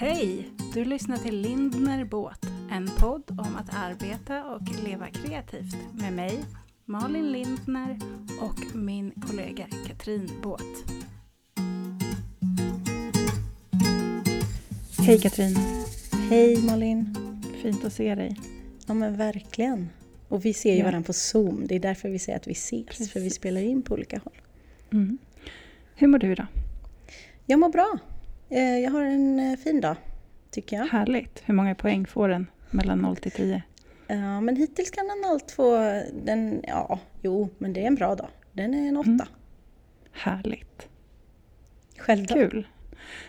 Hej! Du lyssnar till Lindner Båt, en podd om att arbeta och leva kreativt med mig, Malin Lindner och min kollega Katrin Båt. Hej Katrin! Hej Malin! Fint att se dig. Ja men verkligen. Och vi ser ju Ja. varandra på Zoom. Det är därför vi säger att vi ses. Precis. För vi spelar in på olika håll. Mm. Hur mår du idag? Jag mår bra. Eh, Jag har en eh, fin dag, tycker jag. Härligt! Hur många poäng får den mellan 0 till 10? Ja, men hittills kan den allt få... Den, ja, jo, men det är en bra dag. Den är en åtta. Mm. Härligt! Själv då? Kul!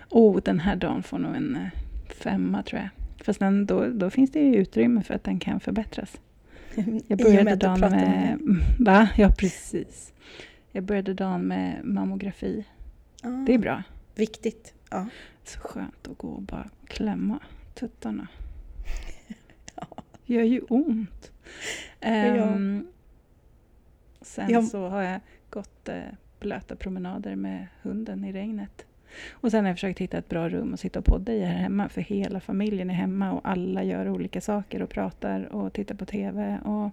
Oh, den här dagen får nog en eh, femma tror jag. Fast den, då, då finns det ju utrymme för att den kan förbättras. Jag började med dagen med... mig. Va? Ja, precis. Jag började dagen med mammografi. Ja, Det är bra. Viktigt. Ja. Så skönt att gå och bara klämma tuttarna. Ja. gör ju ont. Ehm, sen Ja. så har jag gått eh, blöta promenader med hunden i regnet. Och sen har jag försökt hitta ett bra rum att sitta och podda i här hemma. För hela familjen är hemma och alla gör olika saker och pratar och tittar på TV. Och,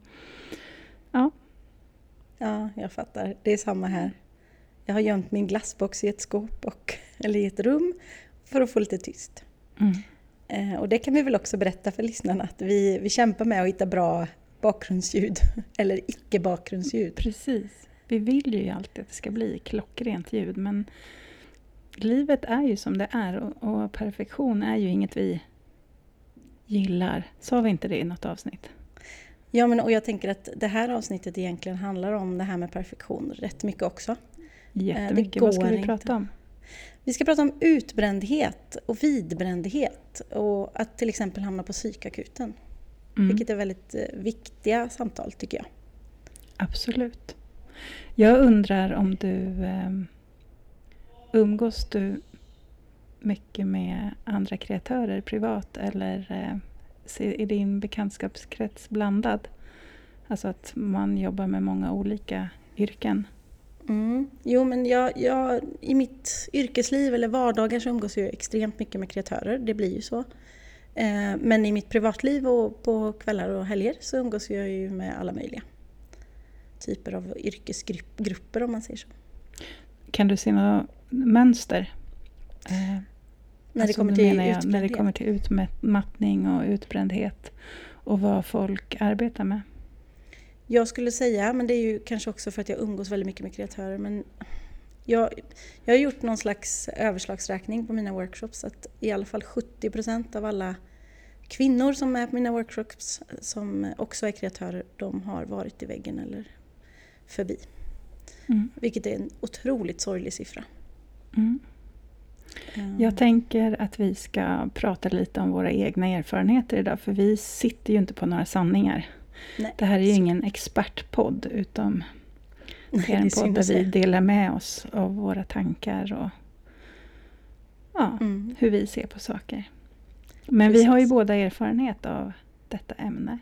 ja, ja, jag fattar. Det är samma här. Jag har gömt min glassbox i ett skåp, och, eller i ett rum, för att få lite tyst. mm. Eh, och det kan vi väl också berätta för lyssnarna att vi, vi kämpar med att hitta bra bakgrundsljud, eller icke bakgrundsljud. precis. Vi vill ju alltid att det ska bli klockrent ljud men livet är ju som det är och, och perfektion är ju inget vi gillar. Sa vi inte det i något avsnitt? Ja, men och jag tänker att det här avsnittet egentligen handlar om det här med perfektion rätt mycket också. Jättemycket. Vad ska vi inte. prata om? Vi ska prata om utbrändhet och vidbrändhet och att till exempel hamna på psykakuten. Mm, Vilket är väldigt eh, viktiga samtal tycker jag. Absolut. Jag undrar om du eh, umgås du mycket med andra kreatörer privat eller eh, är din bekantskapskrets blandad? Alltså att man jobbar med många olika yrken. Mm. Jo, men jag, jag, i mitt yrkesliv eller vardagar så umgås jag extremt mycket med kreatörer. Det blir ju så. Eh, Men i mitt privatliv och på kvällar och helger så umgås jag ju med alla möjliga typer av yrkesgrupper om man säger så. Kan du se några mönster? Eh, När det alltså, kommer till jag, När det kommer till utmattning och utbrändhet och vad folk arbetar med. Jag skulle säga, men det är ju kanske också för att jag umgås väldigt mycket med kreatörer, men jag, jag har gjort någon slags överslagsräkning på mina workshops att i alla fall 70% av alla kvinnor som är på mina workshops som också är kreatörer, de har varit i väggen eller förbi. Mm. Vilket är en otroligt sorglig siffra. Mm. Mm. Jag tänker att vi ska prata lite om våra egna erfarenheter idag, för vi sitter ju inte på några sanningar. Nej, Det här är ju så- ingen expertpodd, utan Nej, det är en podd där vi delar med oss av våra tankar och ja, Mm. hur vi ser på saker. Men vi har ju Precis. båda erfarenhet av detta ämne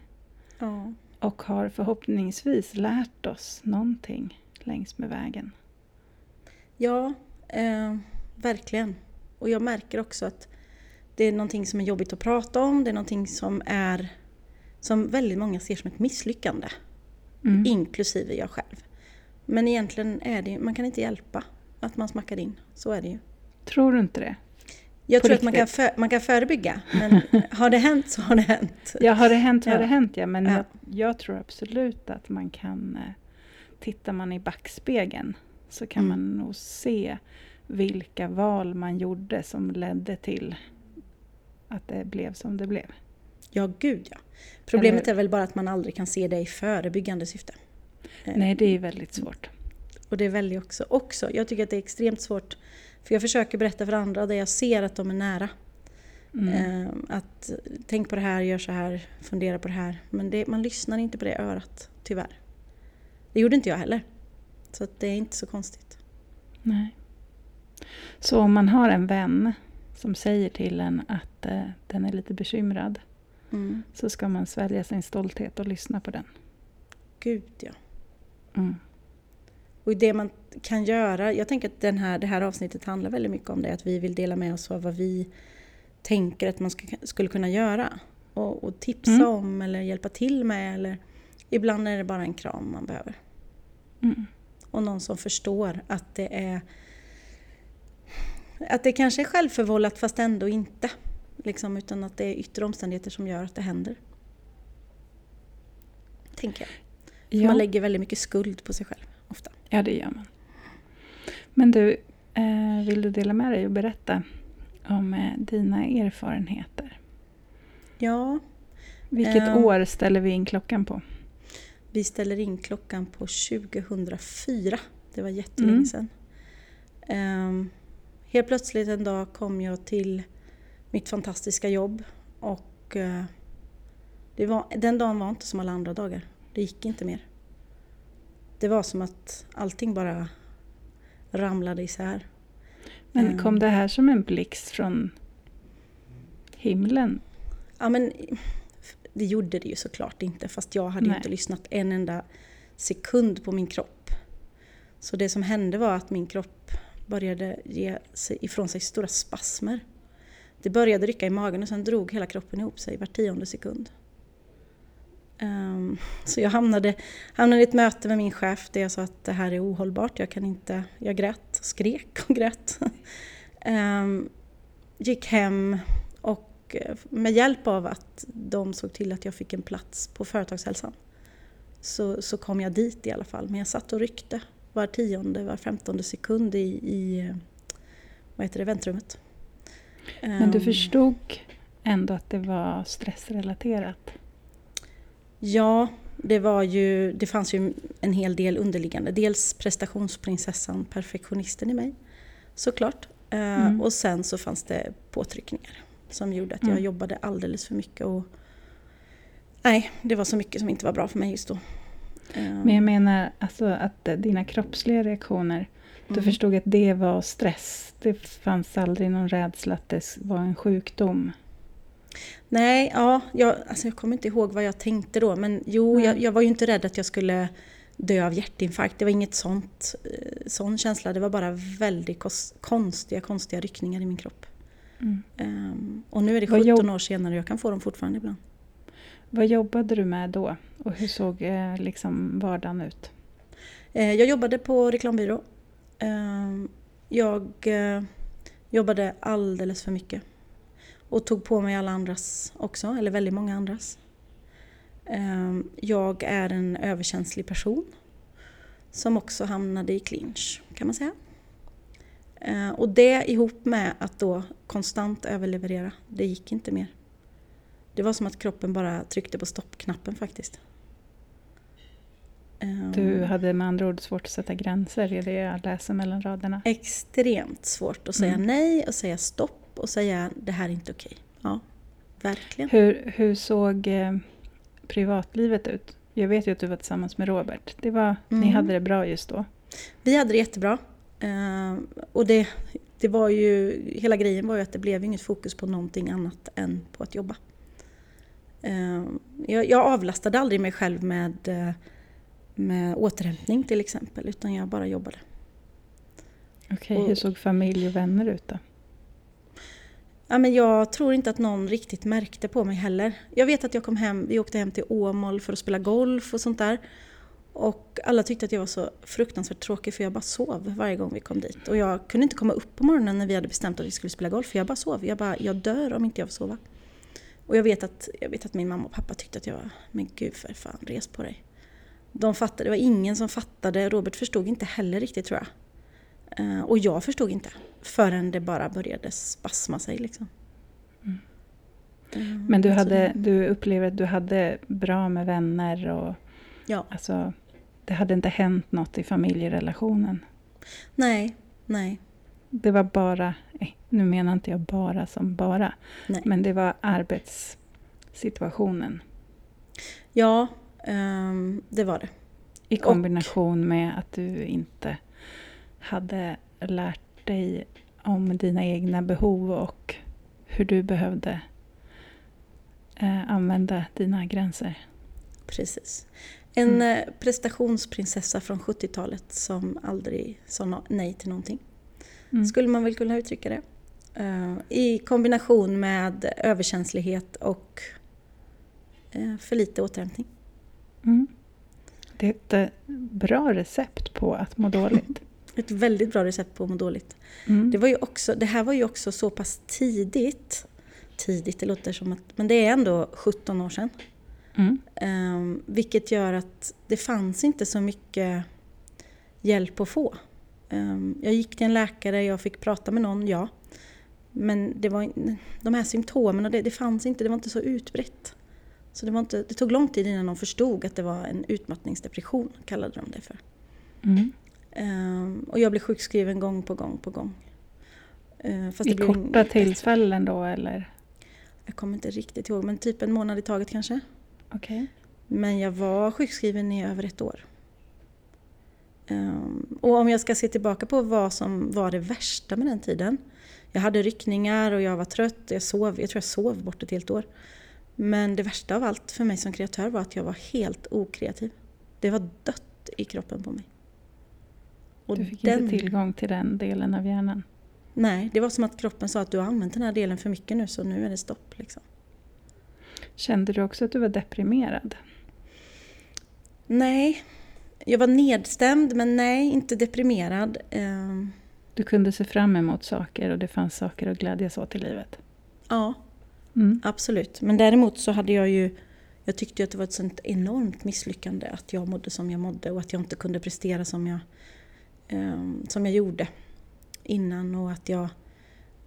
Ja. och har förhoppningsvis lärt oss någonting längs med vägen. Ja, eh, verkligen. Och jag märker också att det är någonting som är jobbigt att prata om. Det är någonting som är som väldigt många ser som ett misslyckande. Mm. Inklusive jag själv. Men egentligen är det man kan inte hjälpa att man smackar in. Så är det ju. Tror du inte det? Jag På tror att man kan, riktigt? för, man kan förebygga, men har det hänt så har det hänt. Ja, har det hänt har Ja. det hänt, ja. Men Ja. Jag, jag tror absolut att man kan... eh, Tittar man i backspegeln så kan Mm. man nog se vilka val man gjorde som ledde till att det blev som det blev. Ja, gud ja. Problemet Eller- är väl bara att man aldrig kan se det i förebyggande syfte. Eh, Nej, det är väldigt svårt. Och det väljer också, också. Jag tycker att det är extremt svårt. För jag försöker berätta för andra där jag ser att de är nära. Mm. Eh, att tänk på det här, gör så här, fundera på det här. Men det, man lyssnar inte på det örat, tyvärr. Det gjorde inte jag heller. Så det är inte så konstigt. Nej. Så om man har en vän som säger till en att eh, den är lite bekymrad Mm. så ska man svälja sin stolthet och lyssna på den. Gud ja. Mm. Och det man kan göra, jag tänker att den här, det här avsnittet handlar väldigt mycket om det, att vi vill dela med oss av vad vi tänker att man ska, skulle kunna göra. Och, och tipsa Mm. om eller hjälpa till med. Eller, ibland är det bara en kram man behöver. Mm. Och någon som förstår att det är att det kanske är självförvållat fast ändå inte. Liksom, utan att det är yttre omständigheter som gör att det händer. Tänker jag. För Ja. Man lägger väldigt mycket skuld på sig själv ofta. Ja, det gör man. Men du, eh, vill du dela med dig och berätta om eh, dina erfarenheter? Ja, Vilket Ehm. år ställer vi in klockan på? vi ställer in klockan på 2004. Det var jättelänge Mm. sedan. Ehm, helt plötsligt en dag kom jag till mitt fantastiska jobb och eh, det var, den dagen var inte som alla andra dagar. Det gick inte mer. Det var som att allting bara ramlade isär. Men Ehm. kom det här som en blixt från himlen? Ja men det gjorde det ju såklart inte fast jag hade Nej. inte lyssnat en enda sekund på min kropp. Så det som hände var att min kropp började ge sig ifrån sig stora spasmer. Det började rycka i magen och sen drog hela kroppen ihop sig var tionde sekund. Um, så jag hamnade, hamnade i ett möte med min chef där jag sa att det här är ohållbart, jag kan inte, jag grät, skrek och grät. Um, gick hem och eh, med hjälp av att de såg till att jag fick en plats på företagshälsan så, så kom jag dit i alla fall. Men jag satt och ryckte var tionde, var femtonde sekund i, i eh, vad heter det, väntrummet. Men du Ehm, förstod ändå att det var stressrelaterat? Ja, det, var ju, det fanns ju en hel del underliggande. Dels prestationsprinsessan, perfektionisten i mig såklart. Eh, Mm. Och sen så fanns det påtryckningar som gjorde att jag Mm. jobbade alldeles för mycket. Och, nej, det var så mycket som inte var bra för mig just då. Men jag menar alltså att dina kroppsliga reaktioner, du mm. förstod att det var stress. Det fanns aldrig någon rädsla att det var en sjukdom. Nej, ja, jag, alltså jag kommer inte ihåg vad jag tänkte då. Men jo, jag, jag var ju inte rädd att jag skulle dö av hjärtinfarkt. Det var inget sånt, eh, sån känsla. Det var bara väldigt konstiga, konstiga ryckningar i min kropp. Mm. Ehm, och nu är det Vad 17 jobb- år senare och jag kan få dem fortfarande ibland. Vad jobbade du med då? Och hur såg eh, liksom vardagen ut? Eh, jag jobbade på reklambyrå. Ehm, jag eh, jobbade alldeles för mycket. Och tog på mig alla andras också, eller väldigt många andras. Ehm, jag är en överkänslig person. Som också hamnade i clinch, kan man säga. Ehm, och det ihop med att då konstant överleverera, det gick inte mer. Det var som att kroppen bara tryckte på stoppknappen faktiskt. Du hade med andra ord svårt att sätta gränser i det jag läser mellan raderna. extremt svårt att säga Mm. nej och säga stopp och säga det här är inte okej. Ja, verkligen. Hur, hur såg eh, privatlivet ut? Jag vet ju att du var tillsammans med Robert. Det var, Ni Mm. hade det bra just då. Vi hade det jättebra. Eh, och det, det var ju, hela grejen var ju att det blev inget fokus på någonting annat än på att jobba. Eh, jag, jag avlastade aldrig mig själv med, eh, med återhämtning till exempel, utan jag bara jobbade. Okej, Och- hur såg familj och vänner ut då? Ja, men jag tror inte att någon riktigt märkte på mig heller. Jag vet att jag kom hem, vi åkte hem till Åmål för att spela golf och sånt där. Och alla tyckte att jag var så fruktansvärt tråkig för jag bara sov varje gång vi kom dit. Och jag kunde inte komma upp på morgonen när vi hade bestämt att vi skulle spela golf för jag bara sov. Jag bara, jag dör om inte jag får sova. Och jag vet att, jag vet att min mamma och pappa tyckte att jag var, men gud för fan, res på dig. De fattade, det var ingen som fattade, Robert förstod inte heller riktigt tror jag. Eh, Och jag förstod inte förrän det bara började spasma sig liksom. Mm. Eh, Men du, hade, du upplevde att du hade bra med vänner och Ja, alltså, det hade inte hänt något i familjerelationen. nej, nej, Det var bara, eh, nu menar inte jag bara som bara, nej. men det var arbetssituationen Ja, ehm, det var det. i kombination med att du inte hade lärt dig om dina egna behov och hur du behövde eh, använda dina gränser. Precis. En Mm. eh, prestationsprinsessa från 70-talet som aldrig sa nej till någonting. Mm. Skulle man väl kunna uttrycka det. Eh, I kombination med överkänslighet och eh, för lite återhämtning. Mm. Det är ett eh, bra recept på att må dåligt. Ett väldigt bra recept på att må dåligt. Mm. Det, var ju också, det här var ju också så pass tidigt. Tidigt, det låter som att... Men det är ändå 17 år sedan. Mm. Um, vilket gör att det fanns inte så mycket hjälp att få. Um, jag gick till en läkare, jag fick prata med någon, ja. Men det var, de här symptomen, det, det fanns inte, det var inte så utbrett. Så det, var inte, det tog lång tid innan de förstod att det var en utmattningsdepression, kallade de det för. Mm. Um, och jag blev sjukskriven gång på gång på gång. Uh, I korta tillfällen då eller? Jag kommer inte riktigt ihåg, men typ en månad i taget kanske. Okej. Men jag var sjukskriven i över ett år. Ehm, och om jag ska se tillbaka på vad som var det värsta med den tiden. Jag hade ryckningar och jag var trött. Jag, sov, jag tror jag sov bort ett helt år. Men det värsta av allt för mig som kreatör var att jag var helt okreativ. Det var dött i kroppen på mig. Och Du fick inte tillgång till den delen av hjärnan. Nej, det var som att kroppen sa att du har använt den här delen för mycket nu så nu är det stopp. Liksom. Kände du också att du var deprimerad? Nej, jag var nedstämd men nej, inte deprimerad. Ehm, Du kunde se fram emot saker och det fanns saker att glädjas åt i livet? ja, Mm. absolut. Men däremot så hade jag ju... Jag tyckte att det var ett sånt enormt misslyckande att jag mådde som jag mådde och att jag inte kunde prestera som jag, ehm, som jag gjorde innan och att jag...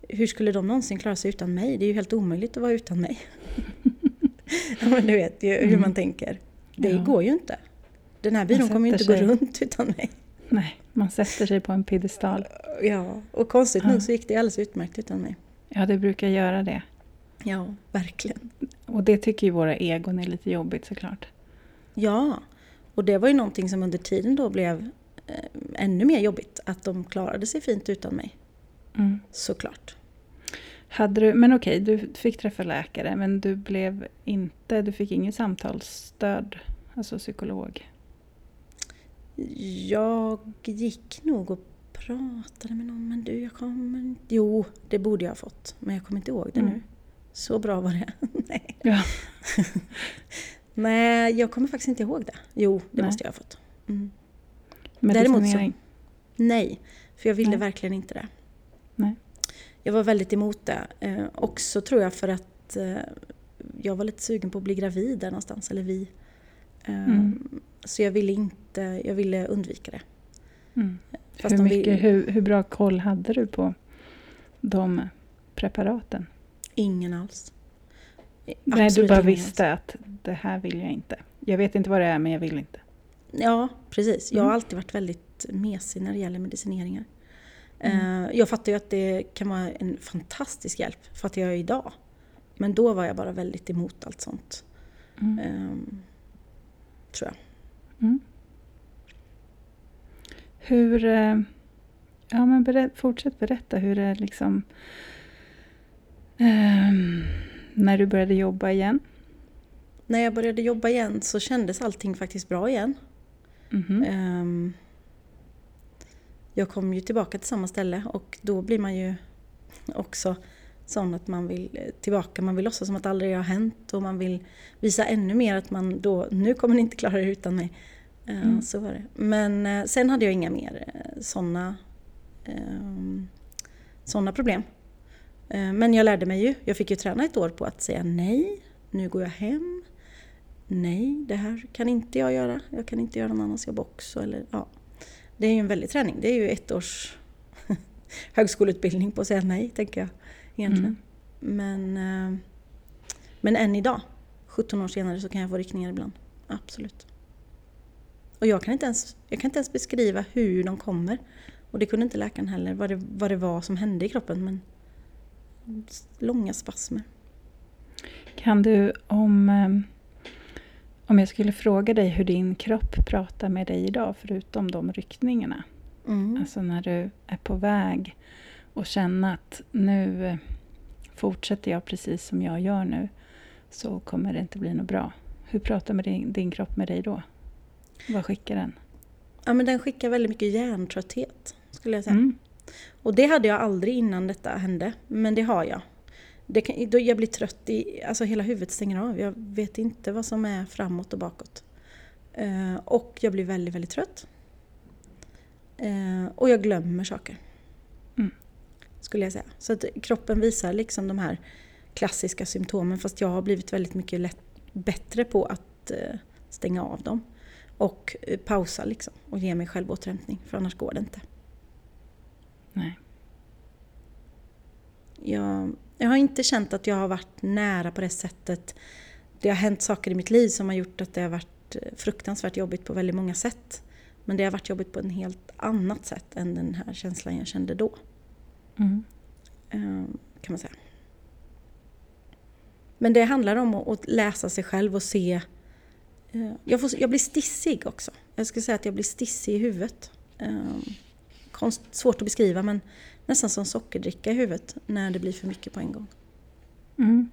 Hur skulle de någonsin klara sig utan mig? Det är ju helt omöjligt att vara utan mig. ja, men du vet ju hur Mm. man tänker. Det Ja. går ju inte. Den här byrån kommer ju inte sätter gå sig. runt utan mig. Nej, man sätter sig på en piedestal. Ja, och konstigt Ja. nog så gick det alldeles utmärkt utan mig. Ja, det brukar göra det. Ja, verkligen. Och det tycker ju våra egon är lite jobbigt såklart. Ja, och det var ju någonting som under tiden då blev eh, ännu mer jobbigt. Att de klarade sig fint utan mig, Mm. såklart. Hade du, men okej, du fick träffa läkare men du blev inte, du fick inget samtalsstöd, alltså psykolog. Jag gick nog och pratade med någon, men du, jag kommer. Jo, det borde jag ha fått, men jag kommer inte ihåg det Mm. nu. Så bra var det. Nej. Ja. Nej, jag kommer faktiskt inte ihåg det. Jo, det Nej. måste jag ha fått. Mm. Däremot så-. Nej, för jag ville Nej. verkligen inte det. Nej. Jag var väldigt emot det. Eh, också tror jag för att eh, jag var lite sugen på att bli gravid där någonstans, eller vi. Eh, Mm. Så jag ville inte, jag ville undvika det. Mm. Hur, mycket, vill- hur, hur bra koll hade du på de preparaten? Ingen alls. Nej, du Absolut bara visste att det här vill jag inte. Jag vet inte vad det är men jag vill inte. alls. Ja, precis. Jag har Mm. alltid varit väldigt mesig när det gäller medicineringar. Mm. Eh, Jag fattar ju att det kan vara en fantastisk hjälp, fattar jag idag. Men då var jag bara väldigt emot allt sånt. Mm. Ehm, tror jag. Mm. Hur... eh, Ja, men berä, fortsätt berätta hur det liksom... ehm, när du började jobba igen. När jag började jobba igen så kändes allting faktiskt bra igen. Mhm. Ehm, Jag kom ju tillbaka till samma ställe och då blir man ju också sån att man vill eh, tillbaka. Man vill låtsas som att aldrig har hänt och man vill visa ännu mer att man då, nu kommer ni inte klara er utan mig. Eh, Mm. Så var det. Men eh, sen hade jag inga mer sådana såna problem. Eh, Men jag lärde mig ju, jag fick ju träna ett år på att säga nej, nu går jag hem. Nej, det här kan inte jag göra. Jag kan inte göra någon annans jobb också. Eller, ja. Det är ju en väldig träning. Det är ju ett års högskoleutbildning på att säga nej, tänker jag egentligen. Mm. Men, eh, men än idag, 17 år senare, så kan jag få ryckningar ibland. Absolut. Och jag kan inte ens, jag kan inte ens beskriva hur de kommer. Och det kunde inte läkaren heller, vad det, vad det var som hände i kroppen. Men långa spasmer. Kan du, om, eh, om jag skulle fråga dig hur din kropp pratar med dig idag, förutom de ryckningarna. Mm. Alltså när du är på väg och känna att nu eh, fortsätter jag precis som jag gör nu så kommer det inte bli något bra. Hur pratar med din, din kropp med dig då? Vad skickar den? Ja, men den skickar väldigt mycket hjärntrötthet, skulle jag säga. Mm. Och det hade jag aldrig innan detta hände, men det har jag. Det kan, då jag blir trött, i, alltså hela huvudet stänger av. Jag vet inte vad som är framåt och bakåt. Eh, och jag blir väldigt, väldigt trött. Eh, och jag glömmer saker. Mm. Skulle jag säga. Så att kroppen visar liksom de här klassiska symptomen fast jag har blivit väldigt mycket lätt, bättre på att eh, stänga av dem. Och eh, pausa liksom och ge mig själv återhämtning för annars går det inte. Nej. Jag, jag har inte känt att jag har varit nära på det sättet. Det har hänt saker i mitt liv som har gjort att det har varit eh, fruktansvärt jobbigt på väldigt många sätt. Men det har varit jobbigt på ett helt annat sätt än den här känslan jag kände då. Mm. Eh, kan man säga. Men det handlar om att läsa sig själv och se... Eh, jag, får, jag blir stissig också. Jag skulle säga att jag blir stissig i huvudet. Konst, svårt att beskriva men nästan som sockerdricka i huvudet när det blir för mycket på en gång. Mm.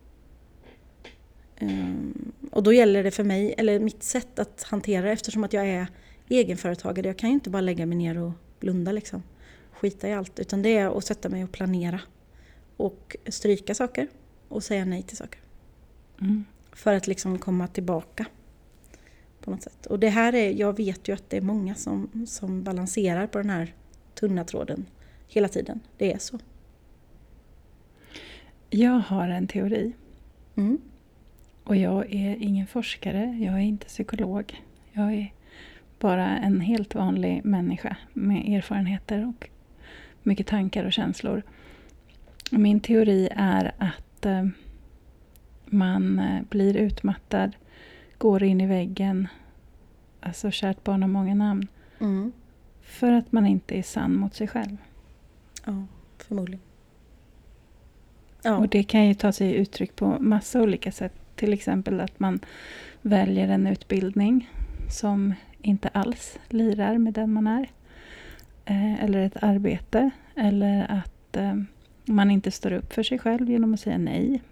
Um, och då gäller det för mig, eller mitt sätt att hantera det eftersom att jag är egenföretagare. Jag kan ju inte bara lägga mig ner och blunda liksom. Skita i allt. Utan det är att sätta mig och planera. Och stryka saker och säga nej till saker. Mm. För att liksom komma tillbaka. På något sätt. Och det här är, jag vet ju att det är många som, som balanserar på den här tunna tråden hela tiden. Det är så. Jag har en teori. Mm. Och jag är ingen forskare, jag är inte psykolog. Jag är bara en helt vanlig människa med erfarenheter och mycket tankar och känslor. Min teori är att eh, man eh, blir utmattad, går in i väggen, alltså kärt barn har många namn, Mm. För att man inte är sann mot sig själv. Ja, förmodligen. Ja. Och det kan ju ta sig uttryck på massa olika sätt. Till exempel att man väljer en utbildning som inte alls lirar med den man är. Eh, eller ett arbete. Eller att eh, man inte står upp för sig själv genom att säga nej.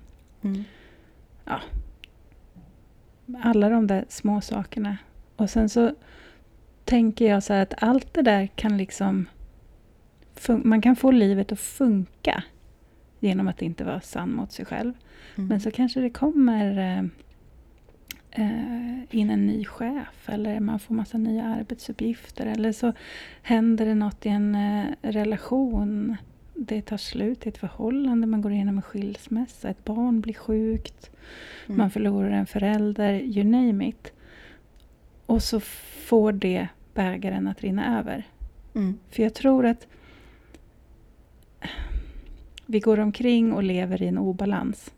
Mm. Alla de där små sakerna. Och sen så tänker jag så att allt det där kan liksom... Man kan få livet att funka genom att inte vara sann mot sig själv. Mm. Men så kanske det kommer eh, eh, in en ny chef eller man får massa nya arbetsuppgifter eller så händer det något i en eh, relation. Det tar slut i ett förhållande, man går igenom en skilsmässa, ett barn blir sjukt, Mm. man förlorar en förälder, you name it. Och så får det bägaren att rinna över. Mm. För jag tror att vi går omkring och lever i en obalans.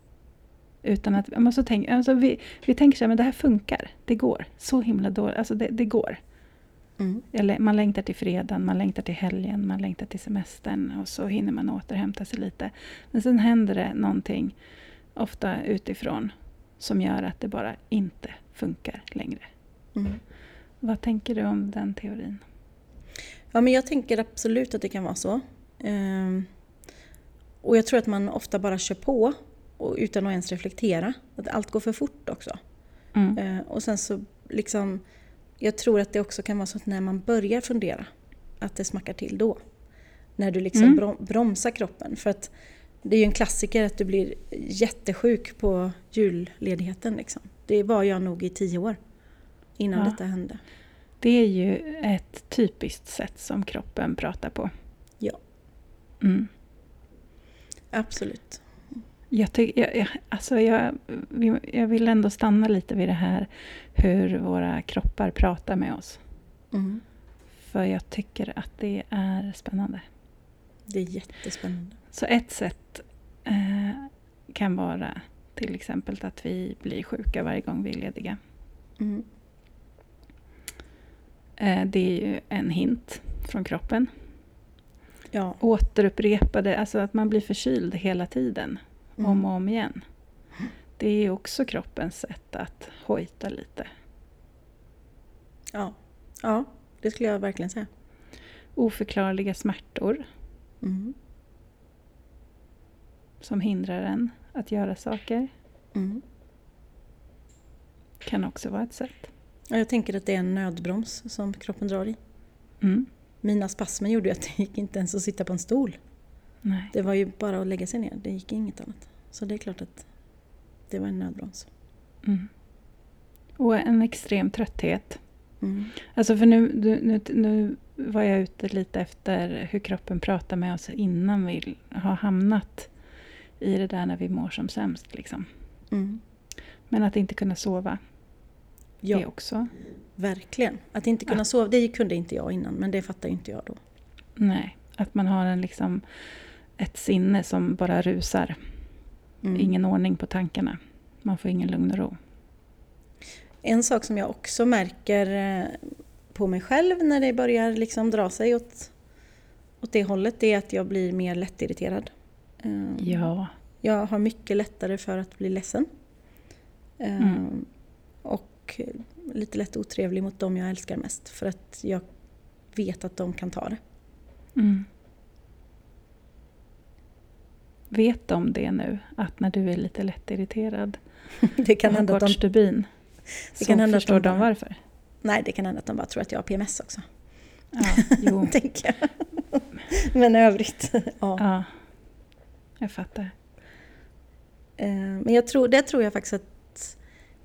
Utan att, men så tänk, alltså vi, vi tänker så här, men det här funkar, det går. Så himla dåligt, alltså det, det går. Mm. Eller man längtar till fredagen, man längtar till helgen, man längtar till semestern och så hinner man återhämta sig lite. Men sen händer det någonting, ofta utifrån, som gör att det bara inte funkar längre. Mm. Vad tänker du om den teorin? Ja, men jag tänker absolut att det kan vara så. Ehm, och jag tror att man ofta bara kör på och utan att ens reflektera. Att allt går för fort också. Mm. Ehm, och sen så liksom, jag tror att det också kan vara så att när man börjar fundera, att det smackar till då. När du liksom Mm. brom, bromsar kroppen. För att det är ju en klassiker att du blir jättesjuk på julledigheten. Liksom. Det var jag nog i tio år innan Ja. detta hände. Det är ju ett typiskt sätt som kroppen pratar på. Ja. Mm. Absolut. Jag, jag, jag, alltså jag, jag vill ändå stanna lite vid det här hur våra kroppar pratar med oss. Mm. För jag tycker att det är spännande. Det är jättespännande. Så ett sätt eh, kan vara till exempel att vi blir sjuka varje gång vi är lediga. Mm. Eh, det är ju en hint från kroppen. Ja. Återupprepade, alltså att man blir förkyld hela tiden. Mm. om och om igen. Det är också kroppens sätt att hojta lite. Ja. ja, det skulle jag verkligen säga. Oförklarliga smärtor Mm. som hindrar en att göra saker Mm. kan också vara ett sätt. Ja, jag tänker att det är en nödbroms som kroppen drar i. Mm. mina spasmer gjorde att det gick inte ens att sitta på en stol. Nej. Det var ju bara att lägga sig ner, det gick inget annat. Så det är klart att det var en nödbroms. Mm. Och en extrem trötthet. Mm. Alltså för nu, nu, nu, nu var jag ute lite efter hur kroppen pratar med oss innan vi har hamnat i det där när vi mår som sämst. Liksom. Mm. Men att inte kunna sova, Ja, det också. verkligen. Att inte kunna Ja. sova, det kunde inte jag innan, men det fattar inte jag då. Nej, att man har en liksom ett sinne som bara rusar. Mm. Ingen ordning på tankarna. Man får ingen lugn och ro. En sak som jag också märker eh, på mig själv när det börjar liksom dra sig åt, åt det hållet, det är att jag blir mer lättirriterad. Eh, Ja, Jag har mycket lättare för att bli ledsen. Eh, Mm. Och lite lätt otrevlig mot dem jag älskar mest för att jag vet att de kan ta det. Mm. Vet de det nu? Att när du är lite lättirriterad Det kan och hända att kort de, stubin Det kan hända att förstår de de bara- varför. nej, det kan hända att de bara tror att jag har PMS också. Ja, jo, Tänker jag. Men i övrigt, ja. ja. Jag fattar. Eh, Men jag tror, det tror jag faktiskt att...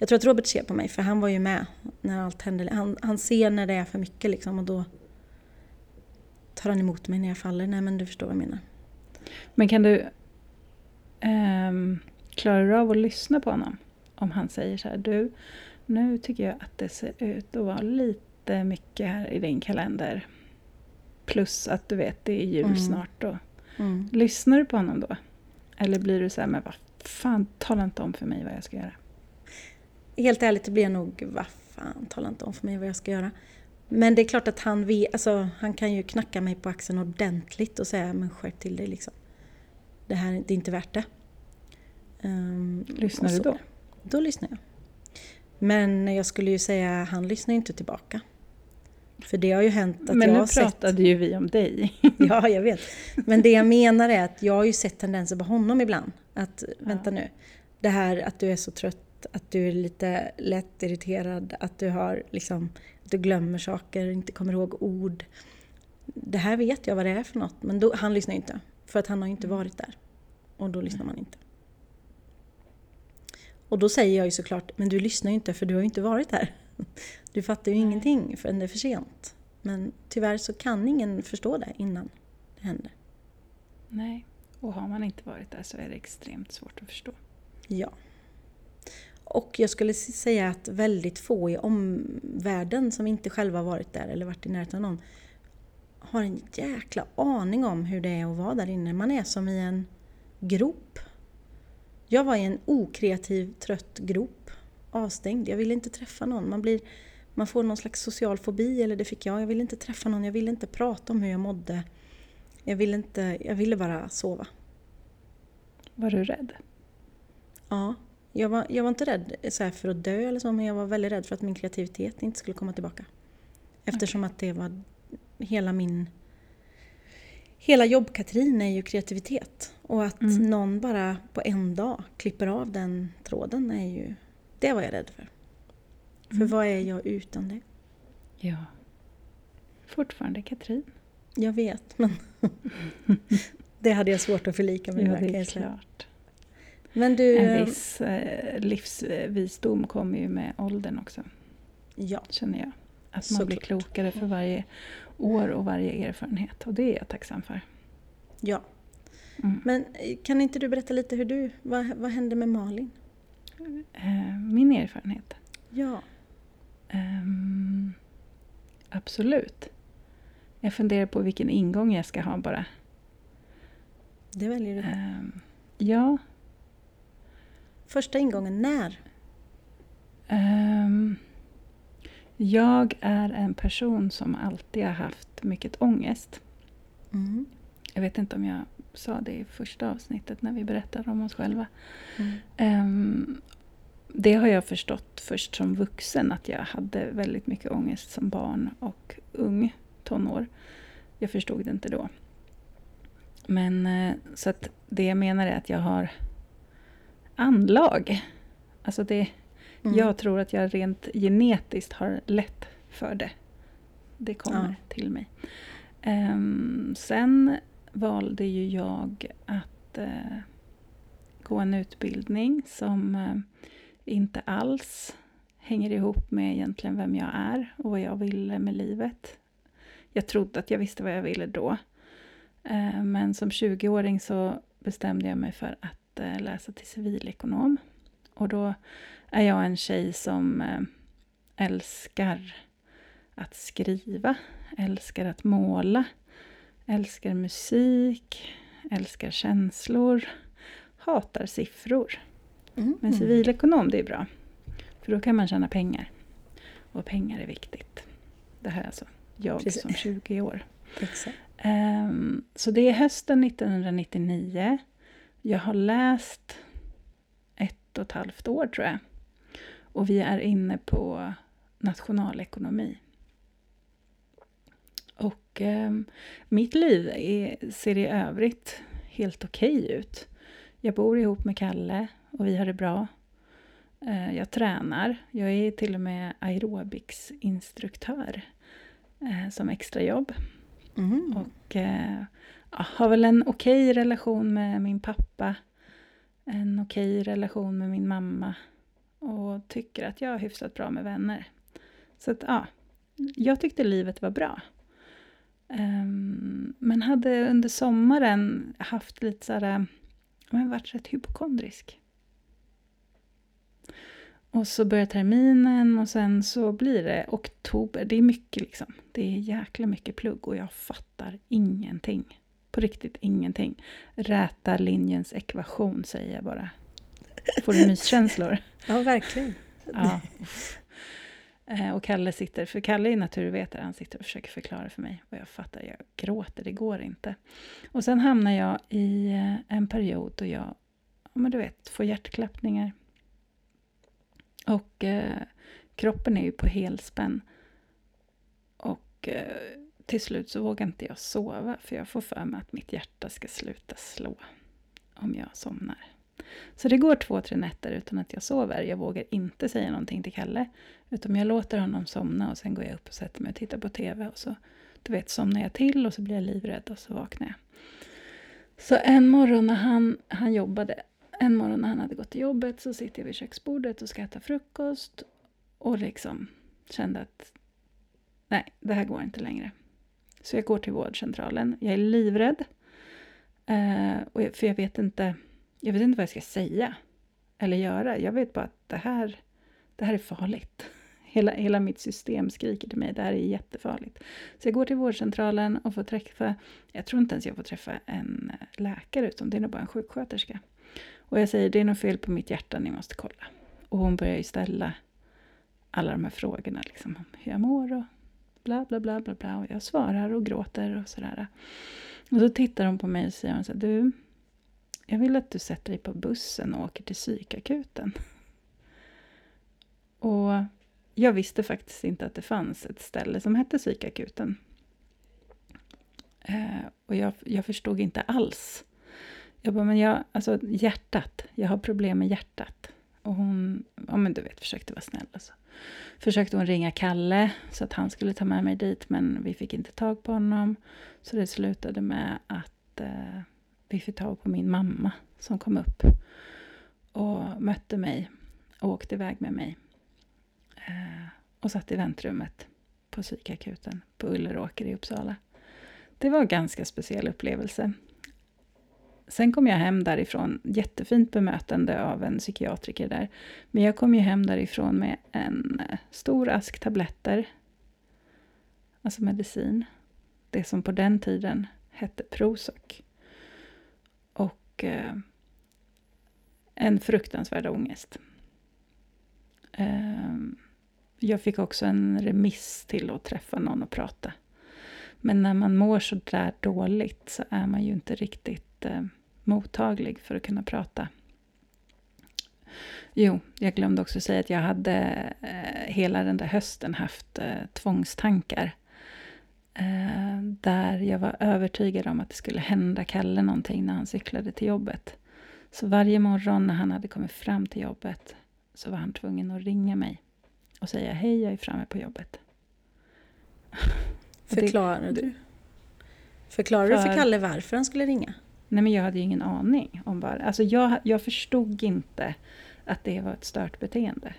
Jag tror att Robert ser på mig, för han var ju med när allt hände. Han, han ser när det är för mycket liksom och då tar han emot mig när jag faller. Nej men du förstår vad jag menar. Men kan du... ehm, klarar du av att lyssna på honom? Om han säger så här, du, nu tycker jag att det ser ut att vara lite mycket här i din kalender. Plus att du vet, det är jul Mm. snart då. Mm. Lyssnar du på honom då? Eller blir du så här, men vad fan, tala inte om för mig vad jag ska göra. Helt ärligt, det blir jag nog, vad fan, tala inte om för mig vad jag ska göra. Men det är klart att han alltså han kan ju knacka mig på axeln ordentligt och säga, men skärp till dig liksom. Det här det är inte värt det. Ehm, Lyssnar du då? Då lyssnar jag. Men jag skulle ju säga, han lyssnar inte tillbaka. För det har ju hänt att Men jag nu har sett... pratade ju vi om dig. Ja, jag vet. Men det jag menar är att jag har ju sett tendenser på honom ibland. Att, vänta nu, det här att du är så trött, att du är lite lätt irriterad, att du har liksom, att du glömmer saker, inte kommer ihåg ord. Det här vet jag vad det är för något, men då, han lyssnar inte. För att han har inte varit där. Och då lyssnar man inte. Och då säger jag ju såklart, men du lyssnar ju inte för du har ju inte varit där. Du fattar ju Nej. ingenting förrän det är för sent. Men tyvärr så kan ingen förstå det innan det händer. Nej, och har man inte varit där så är det extremt svårt att förstå. Ja. Och jag skulle säga att väldigt få i omvärlden som inte själva varit där eller varit i närheten av någon har en jäkla aning om hur det är att vara där inne. Man är som i en grop. Jag var i en okreativ, trött grop. Avstängd. Jag ville inte träffa någon. Man, blir, man får någon slags social fobi, eller det fick jag. Jag ville inte träffa någon. Jag ville inte prata om hur jag mådde. Jag ville, inte, jag ville bara sova. Var du rädd? Ja, jag var, jag var inte rädd så här för att dö eller så, men jag var väldigt rädd för att min kreativitet inte skulle komma tillbaka. Eftersom att det var hela min... Hela jobb-Katrin är ju kreativitet. Och att Mm. någon bara på en dag klipper av den tråden är ju... Det var jag rädd för. För Mm. vad är jag utan det? Ja. Fortfarande Katrin. Jag vet, men... det hade jag svårt att förlika mig Ja, med. det kan är klart. Men du... En viss eh, livsvisdom kommer ju med åldern också, Ja, känner jag. Att man blir Såklart. klokare för varje år och varje erfarenhet. Och det är jag tacksam för. ja. Mm. Men eh, kan inte du berätta lite hur du... Vad, vad hände med Malin? Eh, min erfarenhet? Ja. Ehm, absolut. Jag funderar på vilken ingång jag ska ha bara. Det väljer du. Ehm, ja, Första ingången, när? ehm, jag är en person som alltid har haft mycket ångest. Mm. Jag vet inte om jag sa det i första avsnittet när vi berättade om oss själva. Mm. Ehm, det har jag förstått först som vuxen att jag hade väldigt mycket ångest som barn och ung tonår. Jag förstod det inte då. Men eh, så att det jag menar är att jag har anlag. Alltså det, Mm. jag tror att jag rent genetiskt har lätt för det. Det kommer Ja. till mig. Um, sen valde ju jag att uh, gå en utbildning som uh, inte alls hänger ihop med egentligen vem jag är och vad jag ville med livet. Jag trodde att jag visste vad jag ville då. Uh, men som 20-åring så bestämde jag mig för att läsa till civilekonom. Och då är jag en tjej som älskar att skriva, älskar att måla, älskar musik, älskar känslor, hatar siffror. Mm. Men civilekonom, det är bra. För då kan man tjäna pengar. Och pengar är viktigt. Det här är alltså jag Precis. som 20 år. Um, så det är hösten 1999. Jag har läst ett och ett halvt år tror jag. Och vi är inne på nationalekonomi. Och eh, mitt liv är, ser i övrigt helt okej okay ut. Jag bor ihop med Kalle och vi har det bra. Eh, jag tränar. Jag är till och med aerobicsinstruktör eh, som extrajobb. Mm. Och har väl en okej okay relation med min pappa. En okej okay relation med min mamma. Och tycker att jag har hyfsat bra med vänner. Så att ja, jag tyckte livet var bra. Um, men hade under sommaren haft lite såhär, men varit rätt hypokondrisk. Och så börjar terminen och sen så blir det oktober. Det är mycket liksom. Det är jäkla mycket plugg och jag fattar ingenting. På riktigt ingenting. Räta linjens ekvation säger jag bara. Får du myskänslor? Ja, verkligen. Ja. Eh, och Kalle sitter, för Kalle är naturvetare, han sitter och försöker förklara för mig. Och jag fattar, jag gråter, det går inte. Och sen hamnar jag i eh, en period då jag, men du vet, får hjärtklappningar. Och eh, kroppen är ju på helspänn. Och eh, till slut så vågar inte jag sova, för jag får för mig att mitt hjärta ska sluta slå om jag somnar. Så det går två, tre nätter utan att jag sover. Jag vågar inte säga någonting till Kalle. Utan jag låter honom somna och sen går jag upp och sätter mig och tittar på TV. Och så du vet, somnar jag till och så blir jag livrädd och så vaknar jag. Så en morgon när han, han jobbade, en morgon när han hade gått till jobbet så sitter jag vid köksbordet och ska äta frukost. Och liksom kände att nej, det här går inte längre. Så jag går till vårdcentralen. Jag är livrädd. Eh, och jag, för jag vet inte jag vet inte vad jag ska säga eller göra. Jag vet bara att det här, det här är farligt. Hela, hela mitt system skriker till mig, det här är jättefarligt. Så jag går till vårdcentralen och får träffa, jag tror inte ens jag får träffa en eh, läkare, utan det är nog bara en sjuksköterska. Och jag säger, det är något fel på mitt hjärta, ni måste kolla. Och hon börjar ju ställa alla de här frågorna, liksom, om hur jag mår och bla bla bla bla bla. Och jag svarar och gråter och sådär. Och så tittar hon på mig och säger så här, du, jag vill att du sätter dig på bussen och åker till psykakuten. Och jag visste faktiskt inte att det fanns ett ställe som hette psykakuten. Eh, och jag, jag förstod inte alls. Jag bara, men jag, alltså hjärtat, jag har problem med hjärtat. Och hon, ja men du vet, försökte vara snäll. Alltså. Försökte hon ringa Kalle så att han skulle ta med mig dit, men vi fick inte tag på honom. Så det slutade med att eh, vi fick tag på min mamma som kom upp och mötte mig och åkte iväg med mig. Eh, och satt i väntrummet på psykakuten på Ulleråker i Uppsala. Det var en ganska speciell upplevelse. Sen kom jag hem därifrån, jättefint bemötande av en psykiatriker där. Men jag kom ju hem därifrån med en eh, stor ask tabletter, alltså medicin. Det som på den tiden hette Prozac och eh, en fruktansvärd ångest. Eh, jag fick också en remiss till att träffa någon och prata. Men när man mår så där dåligt så är man ju inte riktigt eh, mottaglig för att kunna prata. Jo, jag glömde också säga att jag hade eh, hela den där hösten haft eh, tvångstankar. Eh, där jag var övertygad om att det skulle hända Kalle någonting när han cyklade till jobbet. Så varje morgon när han hade kommit fram till jobbet så var han tvungen att ringa mig och säga hej, jag är framme på jobbet. Förklarade du? Förklarade du för Kalle varför han skulle ringa? Nej men jag hade ju ingen aning om bara, alltså jag, jag förstod inte att det var ett stört beteende.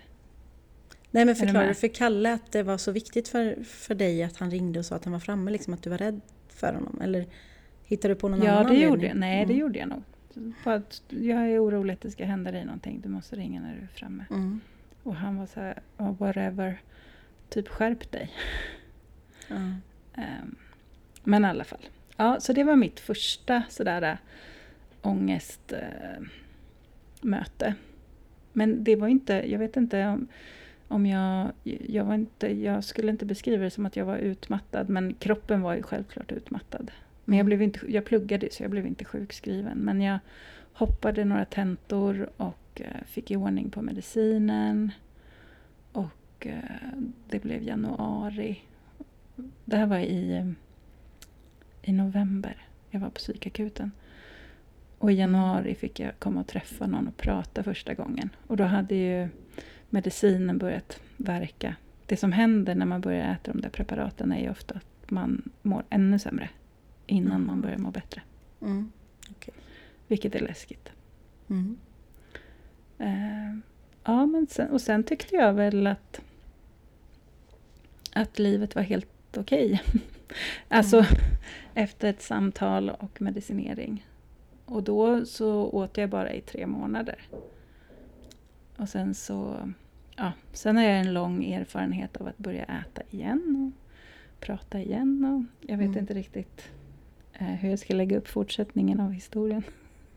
Nej men du förklarade du för Kalle att det var så viktigt för, för dig att han ringde och sa att han var framme, liksom att du var rädd för honom? Eller hittade du på någon ja, annan det anledning? gjorde jag. Nej, det Mm. gjorde jag nog. Jag är orolig att det ska hända dig någonting. Du måste ringa när du är framme. Mm. Och han var så här, oh, whatever. Typ skärp dig. Ehm, men i alla fall. Ja, så det var mitt första sådär äh, ångestmöte. Äh, möte. Men det var inte, jag vet inte om, om jag, jag var inte, jag skulle inte beskriva det som att jag var utmattad men kroppen var ju självklart utmattad. Men jag, Mm. blev inte, jag pluggade så jag blev inte sjukskriven. Men jag hoppade några tentor och eh, fick i ordning på medicinen. Och det blev januari. Det här var i, i november. Jag var på psykakuten. Och i januari fick jag komma och träffa någon och prata första gången. Och då hade ju medicinen börjat verka. Det som händer när man börjar äta de där preparaten är ju ofta att man mår ännu sämre innan man Jaha. börjar må bättre. Mm. Vilket är läskigt. Mm. Eh, ja, men sen, och sen tyckte jag väl att, att livet var helt okej. alltså Mm. Efter ett samtal och medicinering. Och då så åt jag bara i tre månader. Och sen så, ja, sen har jag en lång erfarenhet av att börja äta igen och prata igen. Och jag vet Mm. inte riktigt eh, hur jag ska lägga upp fortsättningen av historien.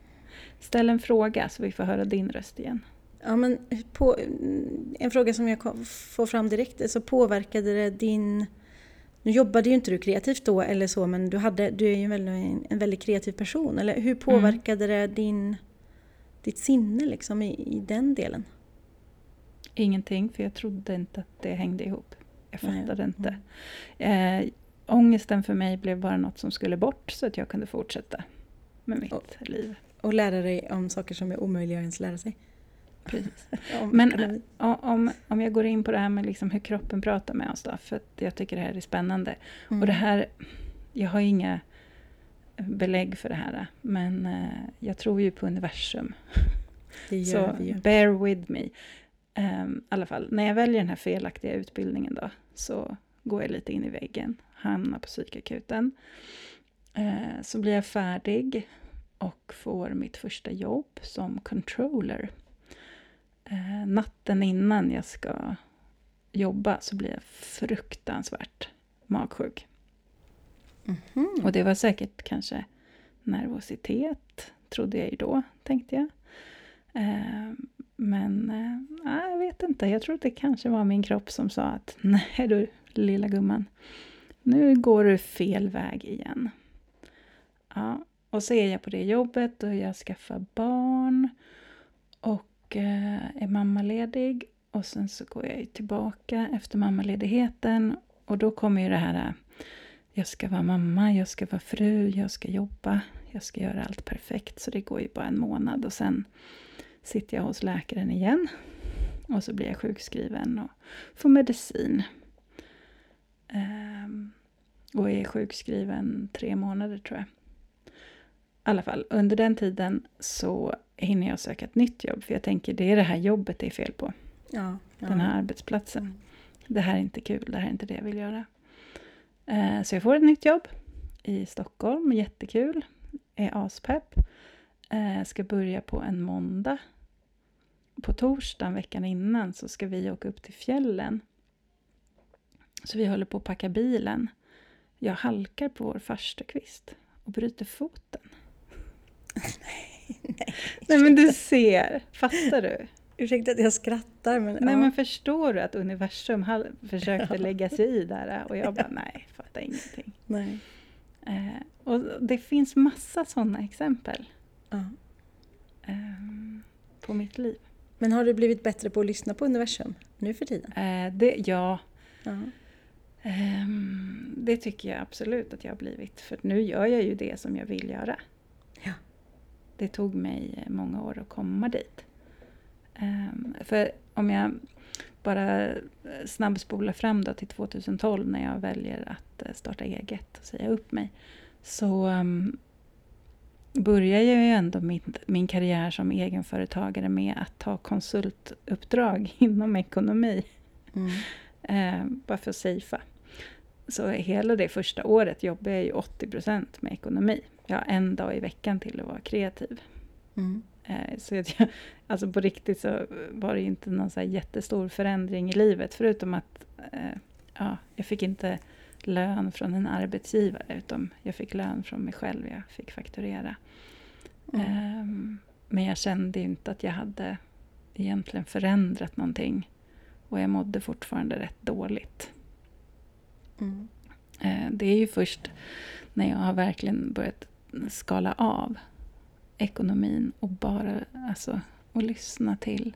Ställ en fråga så vi får höra din röst igen. Ja, men på, en fråga som jag får fram direkt, så påverkade det din... Nu jobbade ju inte du kreativt då eller så, men du, hade, du är ju en väldigt, en väldigt kreativ person. Eller hur påverkade det din, ditt sinne liksom i, i den delen? Ingenting, för jag trodde inte att det hängde ihop. Jag Nej, fattade inte. mm. Eh, ångesten för mig blev bara något som skulle bort så att jag kunde fortsätta med mitt Och- liv. Och lära dig om saker som är omöjliga att ens lära sig. Precis. Om Men- Om, om jag går in på det här med liksom hur kroppen pratar med oss då, för att jag tycker det här är spännande. Mm. Och det här, jag har inga belägg för det här, men eh, jag tror ju på universum. det gör Så vi ju. bear with me. Um, I alla fall, när jag väljer den här felaktiga utbildningen då, så går jag lite in i väggen, hamnar på psykakuten. Eh, så blir jag färdig och får mitt första jobb som controller. Eh, natten innan jag ska jobba så blir jag fruktansvärt magsjuk. Mhm. Och det var säkert kanske nervositet, trodde jag ju då, tänkte jag. Eh, men eh, nej, jag vet inte, jag tror att det kanske var min kropp som sa att nej du lilla gumman, nu går du fel väg igen. Ja, och så är jag på det jobbet och jag skaffar barn Eh, är mammaledig. Och sen så går jag tillbaka efter mammaledigheten och då kommer ju det här eh, jag ska vara mamma, jag ska vara fru, jag ska jobba, jag ska göra allt perfekt. Så det går ju bara en månad och sen sitter jag hos läkaren igen. Och så blir jag sjukskriven och får medicin. Ehm, och är sjukskriven tre månader tror jag. I alla fall, under den tiden så hinner jag söka ett nytt jobb. För jag tänker det är det här jobbet det är fel på. Ja, ja. Den här arbetsplatsen Mm. det här är inte kul, det här är inte det jag vill göra. Eh, Så jag får ett nytt jobb i Stockholm, jättekul, är aspepp. Eh, Ska börja på en måndag. På torsdagen veckan innan så ska vi åka upp till fjällen. Så vi håller på att packa bilen. Jag halkar på vår farstukvist och bryter foten. Nej men du ser, fattar du? Ursäkta att jag skrattar men... Nej ja. men förstår du att universum försökte lägga sig i där och jag bara nej, fattar ingenting. Nej. Eh, och det finns massa sådana exempel Ja. ehm, på mitt liv. Men har du blivit bättre på att lyssna på universum nu för tiden? Eh, det, ja, Ja. ehm, det tycker jag absolut att jag har blivit. För nu gör jag ju det som jag vill göra. Det tog mig många år att komma dit. Ehm, för om jag bara eh, snabbspolar fram då till 2012 när jag väljer att eh, starta eget och säga upp mig. så um, började jag ju ändå min, min karriär som egenföretagare med att ta konsultuppdrag inom ekonomi. Mm. Eh, bara för att safea. Så hela det första året jobbade jag ju 80% med ekonomi. Jag har en dag i veckan till att vara kreativ. Mm. Eh, så att jag, alltså på riktigt så var det inte någon så jättestor förändring i livet förutom att eh, ja, jag fick inte lön från en arbetsgivare utan jag fick lön från mig själv. Jag fick fakturera. Mm. Um, men jag kände inte att jag hade egentligen förändrat någonting. Och jag mådde fortfarande rätt dåligt. Mm. Uh, det är ju först när jag har verkligen börjat skala av ekonomin och bara alltså, och lyssna till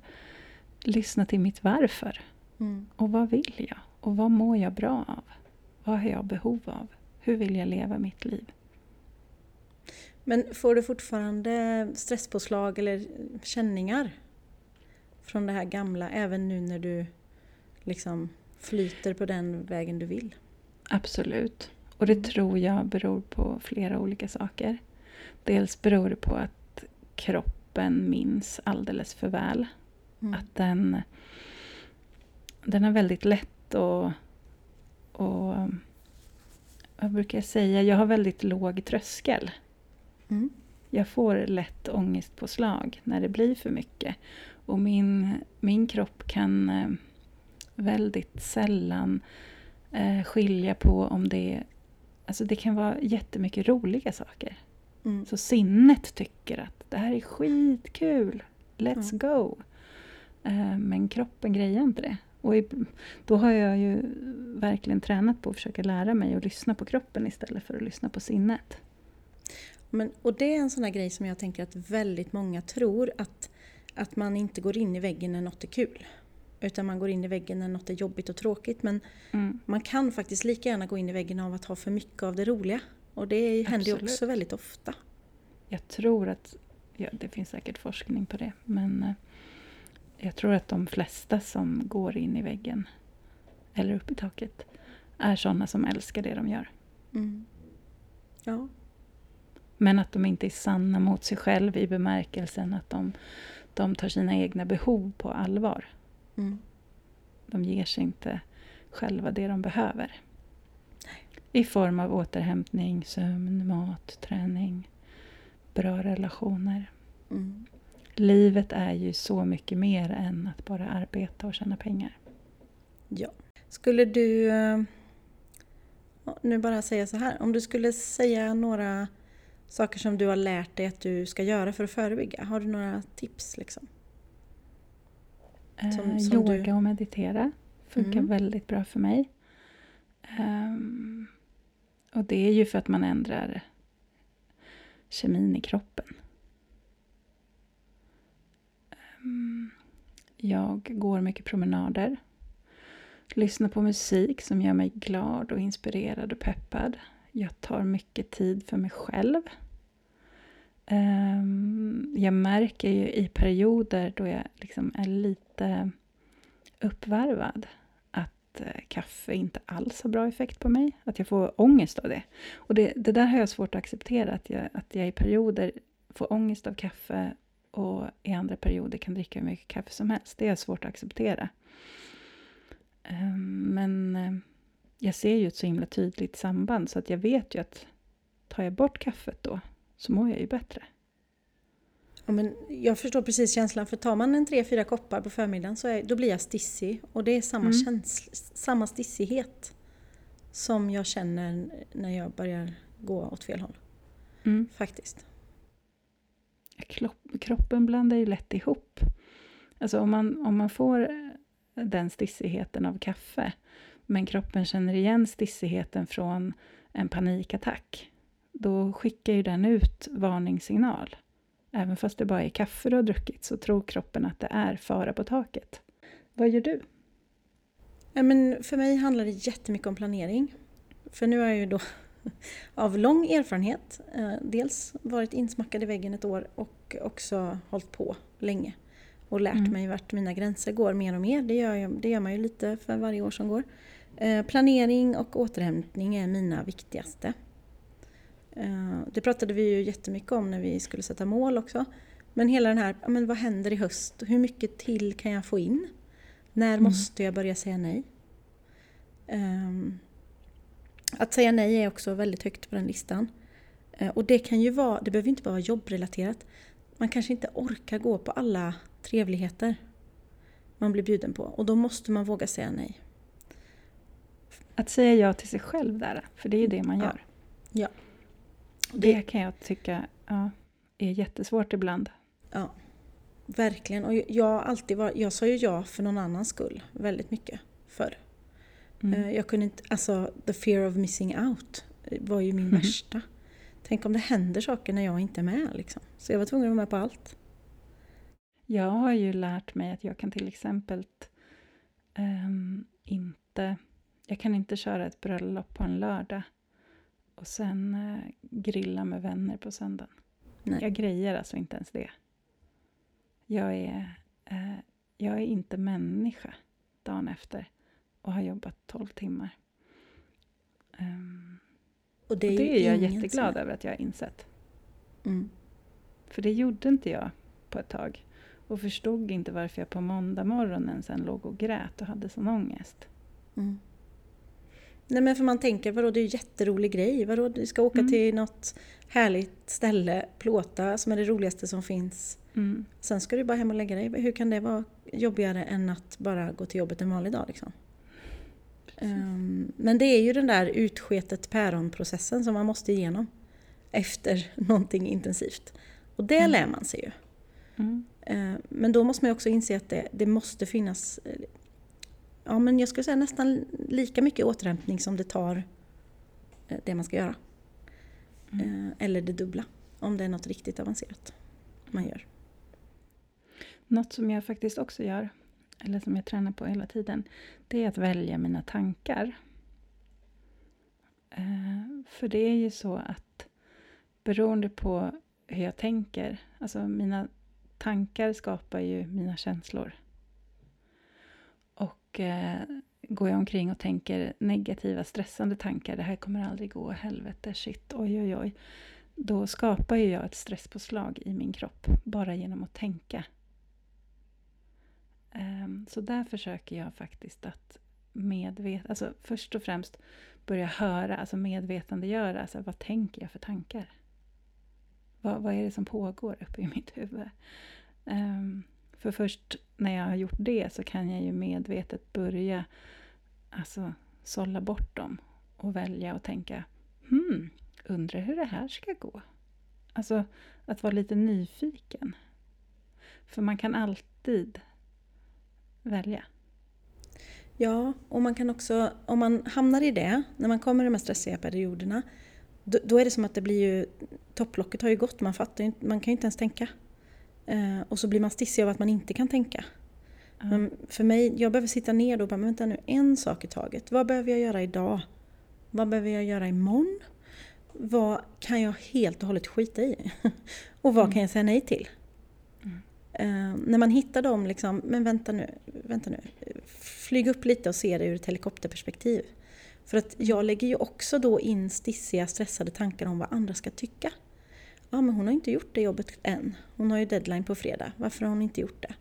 lyssna till mitt varför. Mm. Och vad vill jag? Och vad mår jag bra av? Vad har jag behov av? Hur vill jag leva mitt liv? Men får du fortfarande stresspåslag eller känningar från det här gamla även nu när du liksom flyter på den vägen du vill? Absolut. Och det tror jag beror på flera olika saker. Dels beror det på att kroppen minns alldeles för väl. Mm. Att den, den är väldigt lätt att och vad brukar jag säga? Jag har väldigt låg tröskel. Mm. Jag får lätt ångestpåslag när det blir för mycket. Och min, min kropp kan eh, väldigt sällan eh, skilja på om det Alltså det kan vara jättemycket roliga saker. Mm. Så sinnet tycker att det här är skitkul, let's mm. go. Eh, men kroppen grejer inte det. Och då har jag ju verkligen tränat på att försöka lära mig att lyssna på kroppen istället för att lyssna på sinnet. Men, och det är en sån där grej som jag tänker att väldigt många tror att, att man inte går in i väggen när något är kul. Utan man går in i väggen när något är jobbigt och tråkigt. Men mm. man kan faktiskt lika gärna gå in i väggen av att ha för mycket av det roliga. Och det händer ju också väldigt ofta. Jag tror att, ja det finns säkert forskning på det, men eh, jag tror att de flesta som går in i väggen eller upp i taket är sådana som älskar det de gör. Mm. Ja. Men att de inte är sanna mot sig själv i bemärkelsen att de, de tar sina egna behov på allvar. Mm. De ger sig inte själva det de behöver. I form av återhämtning, sömn, mat, träning, bra relationer. Mm. Livet är ju så mycket mer än att bara arbeta och tjäna pengar. Ja. Skulle du, eh, nu bara säga så här, om du skulle säga några saker som du har lärt dig att du ska göra för att förebygga, har du några tips? Liksom? Som, eh, som yoga du... och meditera funkar mm. väldigt bra för mig. Um, och det är ju för att man ändrar kemin i kroppen. Um, jag går mycket promenader. Lyssnar på musik som gör mig glad och inspirerad och peppad. Jag tar mycket tid för mig själv. Ehm, jag märker ju i perioder då jag liksom är lite uppvarvad att eh, kaffe inte alls har bra effekt på mig. Att jag får ångest av det. Och det, det där har jag svårt att acceptera. Att jag, att jag i perioder får ångest av kaffe och i andra perioder kan dricka hur mycket kaffe som helst. Det är svårt att acceptera. Ehm, men eh, jag ser ju ett så himla tydligt samband så att jag vet ju att tar jag bort kaffet då så mår jag ju bättre. Ja, men jag förstår precis känslan, för tar man en tre, fyra koppar på förmiddagen så är, då blir jag stissig. Och det är samma, mm. känsla, samma stissighet som jag känner när jag börjar gå åt fel håll. Mm. Faktiskt. Kroppen blandar ju lätt ihop. Alltså om man, om man får den stissigheten av kaffe, men kroppen känner igen stissigheten från en panikattack, då skickar ju den ut varningssignal. Även fast det bara är kaffe du har druckit så tror kroppen att det är fara på taket. Vad gör du? Ja, men för mig handlar det jättemycket om planering. För nu har jag ju då av lång erfarenhet eh, dels varit insmackad i väggen ett år och också hållit på länge och lärt mm. mig vart mina gränser går mer och mer. Det gör, jag, det gör man ju lite för varje år som går. Eh, planering och återhämtning är mina viktigaste. Eh, det pratade vi ju jättemycket om när vi skulle sätta mål också. Men hela den här, men vad händer i höst? Hur mycket till kan jag få in? När mm. måste jag börja säga nej? Um, att säga nej är också väldigt högt på den listan. Uh, och det kan ju vara, det behöver inte bara vara jobbrelaterat. Man kanske inte orkar gå på alla trevligheter man blir bjuden på och då måste man våga säga nej. Att säga ja till sig själv där, för det är ju det man gör. Ja. Det, det kan jag tycka ja, är jättesvårt ibland. Ja, verkligen. Och jag, alltid var, jag sa ju ja för någon annans skull väldigt mycket förr. Mm. Eh, jag kunde inte, alltså the fear of missing out var ju min mm. värsta. Tänk om det händer saker när jag inte är med. Liksom. Så jag var tvungen att vara med på allt. Jag har ju lärt mig att jag kan till exempel um, inte... Jag kan inte köra ett bröllop på en lördag och sen uh, grilla med vänner på söndagen. Nej. Jag grejer alltså inte ens det. Jag är, uh, jag är inte människa dagen efter och har jobbat 12 timmar. Um, och det är, och det är jag jätteglad över att jag har insett. Mm. För det gjorde inte jag på ett tag. Och förstod inte varför jag på måndag morgonen sen låg och grät och hade sån ångest. Mm. Nej men för man tänker, vadå det är ju en jätterolig grej. Vadå du ska åka mm. till något härligt ställe, plåta som är det roligaste som finns. Mm. Sen ska du bara hem och lägga dig. Hur kan det vara jobbigare än att bara gå till jobbet en vanlig dag liksom? Um, men det är ju den där utsketet päronprocessen som man måste igenom efter någonting intensivt. Och det mm. lär man sig ju. Mm. Uh, men då måste man också inse att det, det måste finnas eh, ja, men jag skulle säga nästan lika mycket återhämtning som det tar eh, det man ska göra. Mm. Uh, eller det dubbla, om det är något riktigt avancerat man gör. Något som jag faktiskt också gör eller som jag tränar på hela tiden, det är att välja mina tankar. Eh, för det är ju så att beroende på hur jag tänker, alltså mina tankar skapar ju mina känslor. Och eh, går jag omkring och tänker negativa, stressande tankar, det här kommer aldrig gå, helvete, shit, oj, oj, oj. Då skapar ju jag ett stresspåslag i min kropp bara genom att tänka ehm, så där försöker jag faktiskt att medvet alltså först och främst börja höra, alltså medvetandegöra, alltså vad tänker jag för tankar? Vad, vad är det som pågår uppe i mitt huvud? Um, för först när jag har gjort det så kan jag ju medvetet börja alltså, sålla bort dem och välja och tänka hmm, undrar hur det här ska gå? Alltså att vara lite nyfiken. För man kan alltid välja. Ja, och man kan också, om man hamnar i det, när man kommer i de här stressiga perioderna, då, då är det som att det blir ju, topplocket har ju gått, man fattar ju, man kan ju inte ens tänka. Eh, och så blir man stissig av att man inte kan tänka. Mm. Men för mig, jag behöver sitta ner och bara, men vänta nu, en sak i taget. Vad behöver jag göra idag? Vad behöver jag göra imorgon? Vad kan jag helt och hållet skita i? och vad mm. kan jag säga nej till? Eh, när man hittar dem, liksom, men vänta nu, vänta nu. Flyg upp lite och se det ur ett helikopterperspektiv. För att jag lägger ju också då in stissiga, stressade tankar om vad andra ska tycka. Ja, men hon har inte gjort det jobbet än. Hon har ju deadline på fredag. Varför har hon inte gjort det?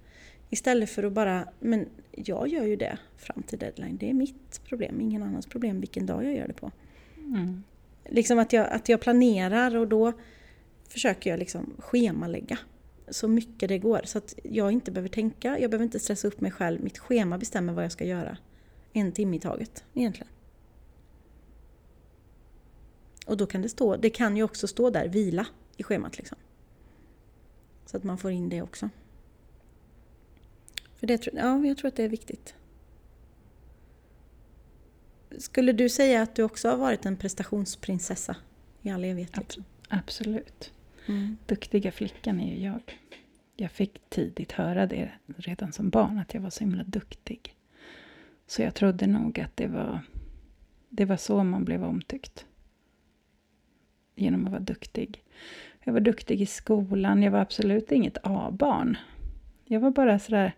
Istället för att bara, men jag gör ju det fram till deadline. Det är mitt problem, ingen annans problem vilken dag jag gör det på. Mm. Liksom att jag, att jag planerar och då försöker jag liksom schemalägga så mycket det går. Så att jag inte behöver tänka, jag behöver inte stressa upp mig själv. Mitt schema bestämmer vad jag ska göra. En timme i taget egentligen. Och då kan det stå, det kan ju också stå där, vila i schemat liksom. Så att man får in det också. För det, ja, jag tror att det är viktigt. Skulle du säga att du också har varit en prestationsprinsessa i all evighet? Liksom? Absolut. Mm. Duktiga flickan är ju jag. Jag fick tidigt höra det redan som barn, att jag var så himla duktig. Så jag trodde nog att det var, det var så man blev omtyckt. Genom att vara duktig. Jag var duktig i skolan, jag var absolut inget A-barn. Jag var bara sådär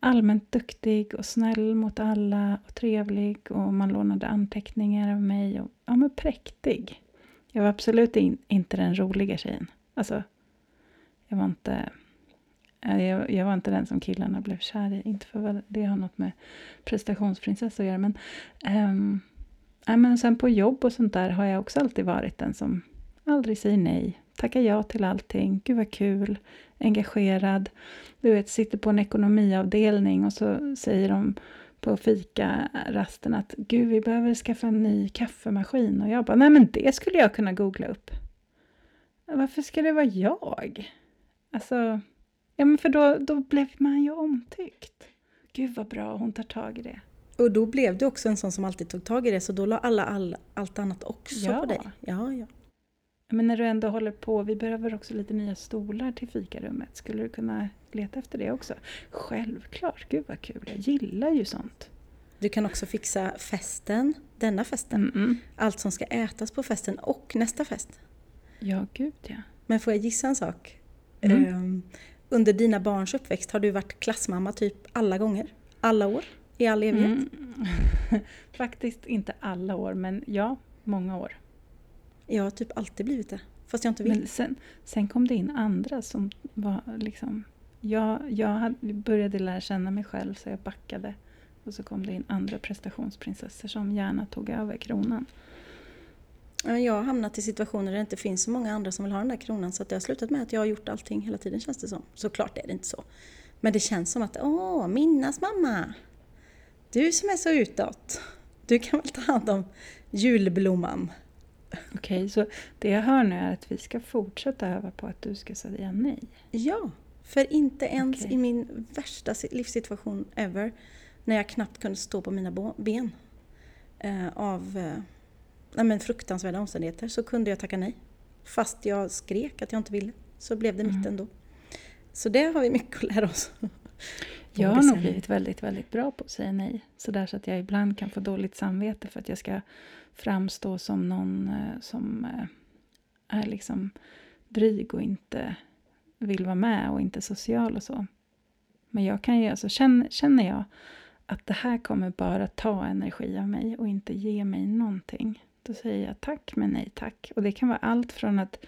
allmänt duktig och snäll mot alla och trevlig och man lånade anteckningar av mig och ja, men präktig. Jag var absolut in, inte den roliga tjejen. Alltså, jag var inte... Eh, jag, jag, var inte den som killarna blev kär i. Inte för att det har något med prestationsprinsessa att göra. Men, ehm, um, ja, men sen på jobb och sånt där har jag också alltid varit den som aldrig säger nej. Tackar ja till allting. Gud vad kul. Engagerad. Du vet, sitter på en ekonomiavdelning och så säger de på fika-rasten att gud, vi behöver skaffa en ny kaffemaskin. Och jag bara, nej men det skulle jag kunna googla upp. Varför ska det vara jag? Alltså, ja men för då, då blev man ju omtyckt. Gud vad bra hon tar tag i det. Och då blev du också en sån som alltid tog tag i det, så då la alla all, allt annat också ja. på dig. Ja, ja. Men när du ändå håller på, vi behöver också lite nya stolar till fikarummet. Skulle du kunna leta efter det också? Självklart, gud vad kul. Jag gillar ju sånt. Du kan också fixa festen, denna festen. Mm -mm. Allt som ska ätas på festen och nästa fest. Ja, gud ja. Men får jag gissa en sak? Mm. Um, under dina barns uppväxt, har du varit klassmamma typ alla gånger? Alla år? I all evighet? Mm. Faktiskt inte alla år, men ja, många år. Jag har typ alltid blivit det, fast jag inte vill. Men sen, sen kom det in andra som var liksom... Jag, jag hade, började lära känna mig själv så jag backade. Och så kom det in andra prestationsprinsessor som gärna tog över kronan. Jag har hamnat i situationer där det inte finns så många andra som vill ha den där kronan så att det har slutat med att jag har gjort allting hela tiden känns det som. Såklart är det inte så. Men det känns som att, åh, Minnas mamma! Du som är så utåt, du kan väl ta hand om julblomman? Okej, okay, så det jag hör nu är att vi ska fortsätta öva på att du ska säga nej? Ja, för inte ens okay. i min värsta livssituation ever, när jag knappt kunde stå på mina ben eh, av eh, men fruktansvärda omständigheter, så kunde jag tacka nej. Fast jag skrek att jag inte ville, så blev det mm. mitt ändå. Så det har vi mycket att lära oss. Jag har nog blivit väldigt, väldigt bra på att säga nej. Sådär så att jag ibland kan få dåligt samvete för att jag ska framstå som någon eh, som eh, är liksom dryg och inte vill vara med och inte social och så. Men jag kan ju, alltså känner, känner jag att det här kommer bara ta energi av mig och inte ge mig någonting. Då säger jag tack men nej tack. Och det kan vara allt från att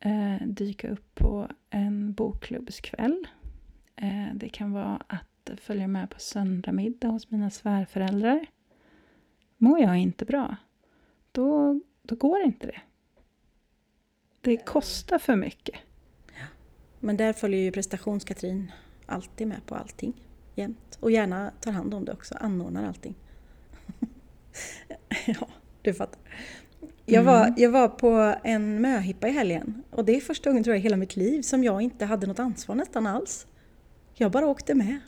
eh, dyka upp på en bokklubbskväll. Eh, det kan vara att följa med på söndagmiddag hos mina svärföräldrar. Mår jag inte bra, då, då går inte det. Det kostar för mycket. Ja. Men där följer ju prestations-Katrin alltid med på allting. Jämt. Och gärna tar hand om det också, anordnar allting. ja, du fattar. Jag var, mm. jag var på en möhippa i helgen och det är första gången tror jag i hela mitt liv som jag inte hade något ansvar nästan alls. Jag bara åkte med.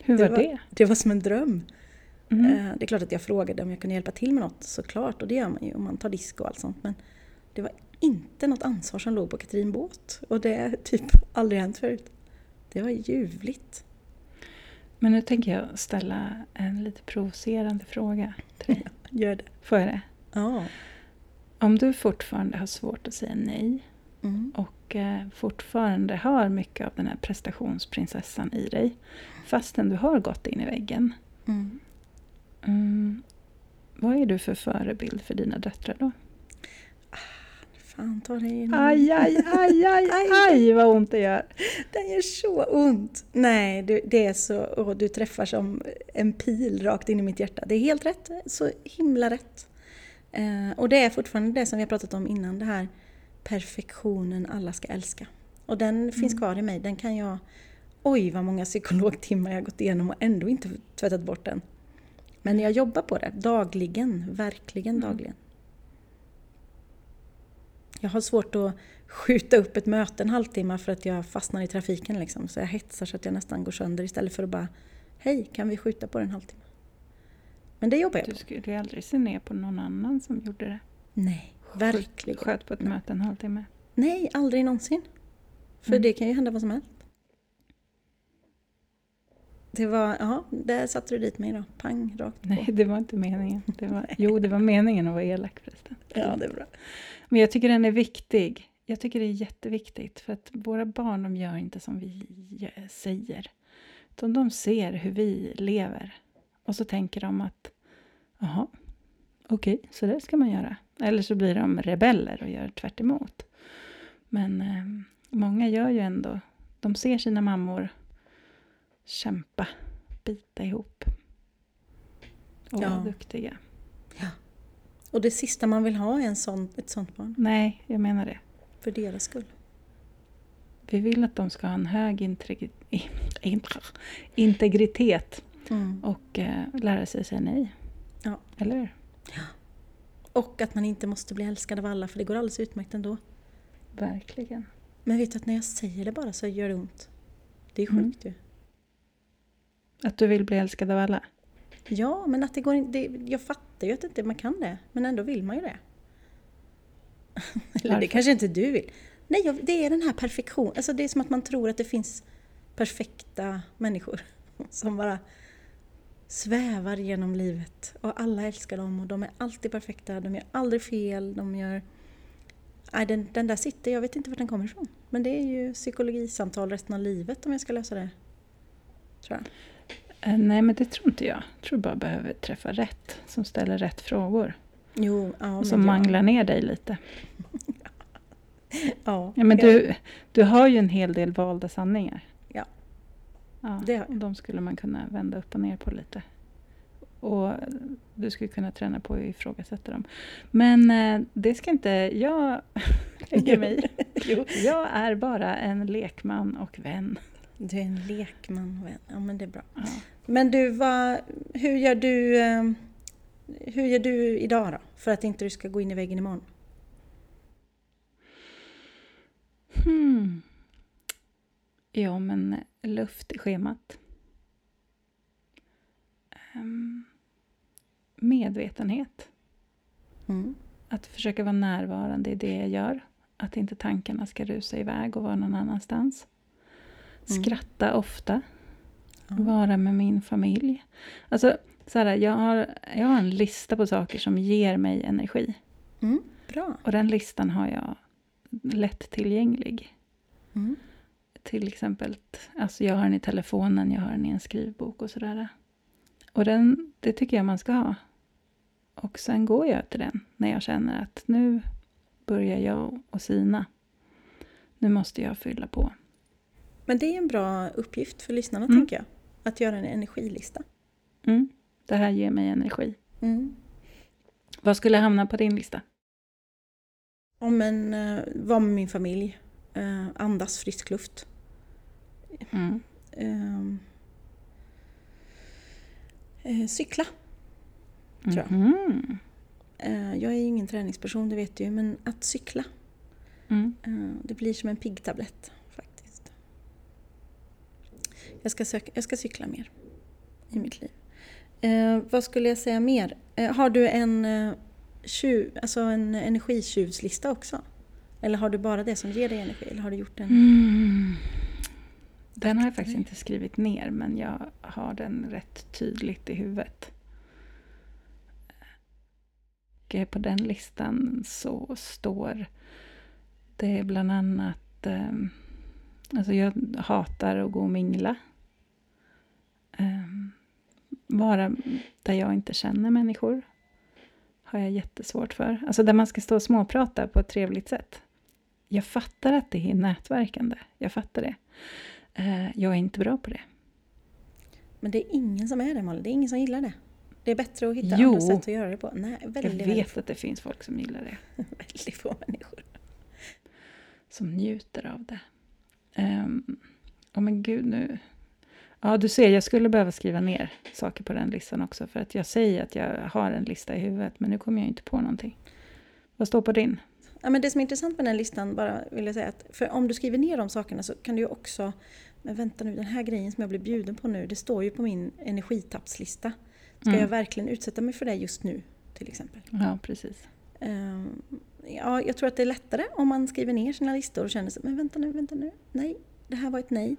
Hur var det? Var, det? det var som en dröm. Mm. Eh, det är klart att jag frågade om jag kunde hjälpa till med något såklart och det gör man ju om man tar disk och allt sånt. Men det var inte något ansvar som låg på Katrin båt och det har typ aldrig hänt förut. Det var ljuvligt. Men nu tänker jag ställa en lite provocerande fråga till dig. Gör det. Får jag det? Ja. Om du fortfarande har svårt att säga nej mm. och eh, fortfarande har mycket av den här prestationsprinsessan i dig fastän du har gått in i väggen. Mm. Mm, vad är du för förebild för dina döttrar då? Fan ta det in. Aj, aj, aj, aj, aj vad ont det gör. Den gör så ont. Nej, du, det är så, och du träffar som en pil rakt in i mitt hjärta. Det är helt rätt, så himla rätt. Eh, och det är fortfarande det som vi har pratat om innan, det här perfektionen alla ska älska. Och den mm. finns kvar i mig, den kan jag... Oj vad många psykologtimmar jag gått igenom och ändå inte tvättat bort den. Men jag jobbar på det dagligen, verkligen mm. dagligen. Jag har svårt att skjuta upp ett möte en halvtimme för att jag fastnar i trafiken. Liksom. Så jag hetsar så att jag nästan går sönder istället för att bara Hej, kan vi skjuta på det en halvtimme? Men det jobbar jag på. Du skulle aldrig se ner på någon annan som gjorde det? Nej, verkligen. Sköt på ett möte en halvtimme? Nej, aldrig någonsin. För mm. det kan ju hända vad som helst. Det var, ja, där satte du dit mig då. Pang, rakt på. Nej, det var inte meningen. Det var, jo, det var meningen att vara elak förresten. Ja, det är bra. Men jag tycker den är viktig. Jag tycker det är jätteviktigt för att våra barn de gör inte som vi säger. Utan de ser hur vi lever. Och så tänker de att jaha, okej, okay, så det ska man göra. Eller så blir de rebeller och gör tvärt emot. Men eh, många gör ju ändå, de ser sina mammor kämpa, bita ihop och Ja. vara duktiga. Och det sista man vill ha är en sån, ett sånt barn. Nej, jag menar det. För deras skull. Vi vill att de ska ha en hög integri- integ- integritet Mm. och eh, lära sig säga nej. Ja. Eller hur? Och att man inte måste bli älskad av alla för det går alldeles utmärkt ändå. Verkligen. Men vet du att när jag säger det bara så gör det ont. Det är Mm. sjukt ju. Att du vill bli älskad av alla. Ja, men att det går det- Jag fattar ju att inte man kan det. Men ändå vill man ju det. Eller Varför? det kanske inte du vill. Nej, jag- det är den här perfektion. Alltså det är som att man tror att det finns perfekta människor som bara svävar genom livet och alla älskar dem och de är alltid perfekta, de gör aldrig fel, de gör... Nej, den, den där sitter, jag vet inte var den kommer ifrån. Men det är ju psykologisamtal resten av livet om jag ska lösa det. Tror jag. Eh, nej, men det tror inte jag. Jag tror bara behöver träffa rätt, som ställer rätt frågor. Jo, ja, och som jag- manglar ner dig lite. Ja, Ja, men du, du har ju en hel del valda sanningar. Ja. Det har jag. och de skulle man kunna vända upp och ner på lite. Och du skulle kunna träna på att ifrågasätta dem. Men eh, det ska inte jag lägga mig. Jo. Jag är bara en lekman och vän. Du är en lekman, vän. Ja, men det är bra. Ja. Men du, vad, hur gör du eh, hur gör du idag då? För att inte du ska gå in i väggen imorgon? Hmm. Ja, men luft i schemat. Ehm, medvetenhet. Mm. Att försöka vara närvarande i det jag gör. Att inte tankarna ska rusa iväg och vara någon annanstans. Mm. Skratta ofta. Ja. Vara med min familj. Alltså, så här, jag, har, jag har en lista på saker som ger mig energi. Mm. Bra. Och den listan har jag lätt tillgänglig. Mm. Till exempel, alltså jag har den i telefonen, jag har den i en skrivbok och sådär. Och den, det tycker jag man ska ha. Och sen går jag till den när jag känner att nu börjar jag och sina. Nu måste jag fylla på. Men det är en bra uppgift för lyssnarna, Mm. tänker jag. Att göra en energilista. Mm, det här ger mig energi. Mm. Vad skulle hamna på din lista? Om en, eh, vara med min familj, eh, andas frisk luft. Mm. Eh, cykla. Tror jag. Mhm. Eh, jag är ju ingen träningsperson, det vet du ju, men att cykla Mm. Eh, Det blir som en piggtablett faktiskt. Jag ska, söka, jag ska cykla mer i mitt liv. Vad skulle jag säga mer? Har du en, eh, tjuv, alltså en energitjuvslista också? Eller har du bara det som ger dig energi? Eller har du gjort en? Mm. Den har jag faktiskt inte skrivit ner, men jag har den rätt tydligt i huvudet. Och på den listan så står det bland annat... Eh, alltså jag hatar att gå och mingla. Eh, vara där jag inte känner människor har jag jättesvårt för. Alltså där man ska stå och småprata på ett trevligt sätt. Jag fattar att det är nätverkande. Jag fattar det. Eh, jag är inte bra på det. Men det är ingen som är det Malin, det är ingen som gillar det. Det är bättre att hitta Jo. andra sätt att göra det på. Nej, väldigt, Jag väldigt, vet att det finns folk som gillar det. väldigt få människor. Som njuter av det. Um, oh men gud nu. Ja, du ser, jag skulle behöva skriva ner saker på den listan också. För att jag säger att jag har en lista i huvudet, men nu kommer jag inte på någonting. Vad står på din? Ja, men det som är intressant med den listan, bara vill jag säga att för om du skriver ner de sakerna så kan du ju också, men vänta nu, den här grejen som jag blev bjuden på nu, det står ju på min energitappslista. Ska Mm. jag verkligen utsätta mig för det just nu, till exempel? Ja, precis. Ehm, ja, jag tror att det är lättare om man skriver ner sina listor och känner sig, men vänta nu, vänta nu, nej, det här var ett nej.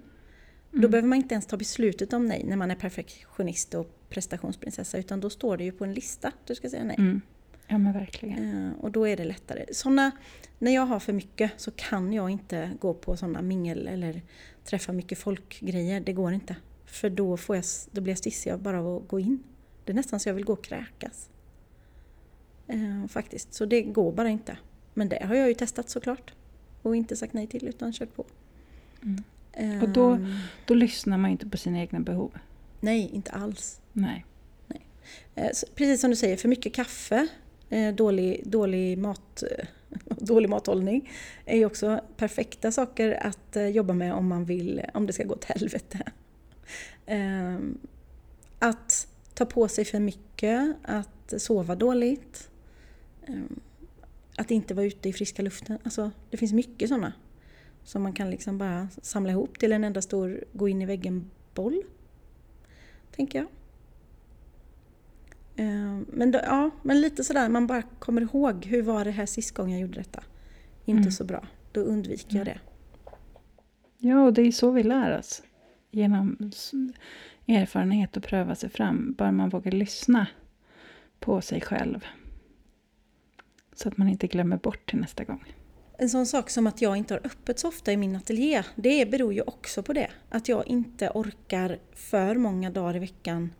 Då Mm. behöver man inte ens ta beslutet om nej när man är perfektionist och prestationsprinsessa, utan då står det ju på en lista att du ska säga nej. Mm. Ja, men verkligen. Eh, Och då är det lättare. Såna, när jag har för mycket så kan jag inte gå på sådana mingel eller träffa mycket folkgrejer. Det går inte. För då, får jag, då blir jag stissig bara av att gå in. Det är nästan så jag vill gå och kräkas. Eh, faktiskt, så det går bara inte. Men det har jag ju testat såklart. Och inte sagt nej till utan kört på. Mm. Och då, då lyssnar man inte på sina egna behov. nej, inte alls. Nej. Eh, så Precis som du säger, för mycket kaffe, eh, Eh, dålig, dålig, mat, eh, dålig mathållning är ju också perfekta saker att eh, jobba med om man vill, om det ska gå åt helvete. Ehm, att ta på sig för mycket, att sova dåligt, ehm, att inte vara ute i friska luften. Alltså, det finns mycket sådana som man kan liksom bara samla ihop till en enda stor gå in i väggen-boll. Tänker jag. Eh, Men, då, ja, men lite sådär, man bara kommer ihåg hur var det här sist gången jag gjorde detta? Inte Mm. så bra. Då undviker jag det. Ja, och det är så vi lär oss. Genom erfarenhet och pröva sig fram. Bara man vågar lyssna på sig själv. Så att man inte glömmer bort till nästa gång. En sån sak som att jag inte har öppet så ofta i min ateljé, det beror ju också på det. Att jag inte orkar för många dagar i veckan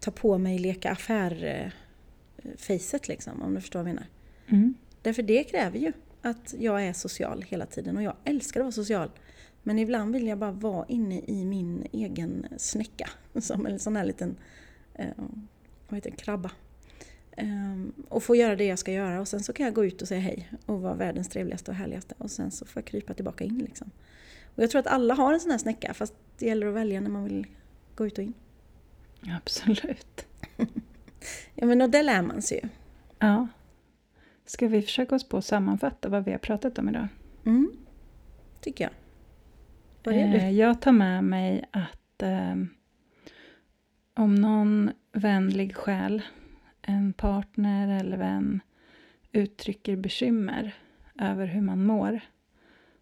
ta på mig leka affär-facet liksom, om du förstår vad jag menar. Mm. Därför det kräver ju att jag är social hela tiden och jag älskar att vara social. Men ibland vill jag bara vara inne i min egen snäcka. Som en sån här liten eh, vad heter det, krabba. Ehm, och få göra det jag ska göra och sen så kan jag gå ut och säga hej och vara världens trevligaste och härligaste och sen så får jag krypa tillbaka in liksom. Och jag tror att alla har en sån här snäcka fast det gäller att välja när man vill gå ut och in. Absolut. Ja men och det lär man sig ju. Ja. Ska vi försöka oss på att sammanfatta vad vi har pratat om idag? Mm. Tycker jag. Börjar du? Eh, Jag tar med mig att eh, om någon vänlig själ, en partner eller vän uttrycker bekymmer över hur man mår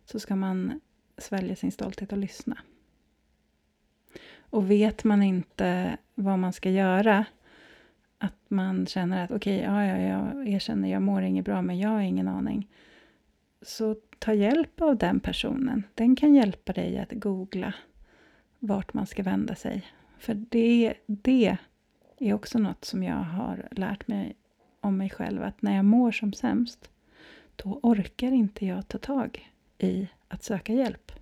så ska man svälja sin stolthet och lyssna. Och vet man inte vad man ska göra, att man känner att okej, ja, ja, jag erkänner, jag mår inget bra, men jag har ingen aning. Så ta hjälp av den personen. Den kan hjälpa dig att googla vart man ska vända sig. För det, det är också något som jag har lärt mig om mig själv. Att när jag mår som sämst, då orkar inte jag ta tag i att söka hjälp.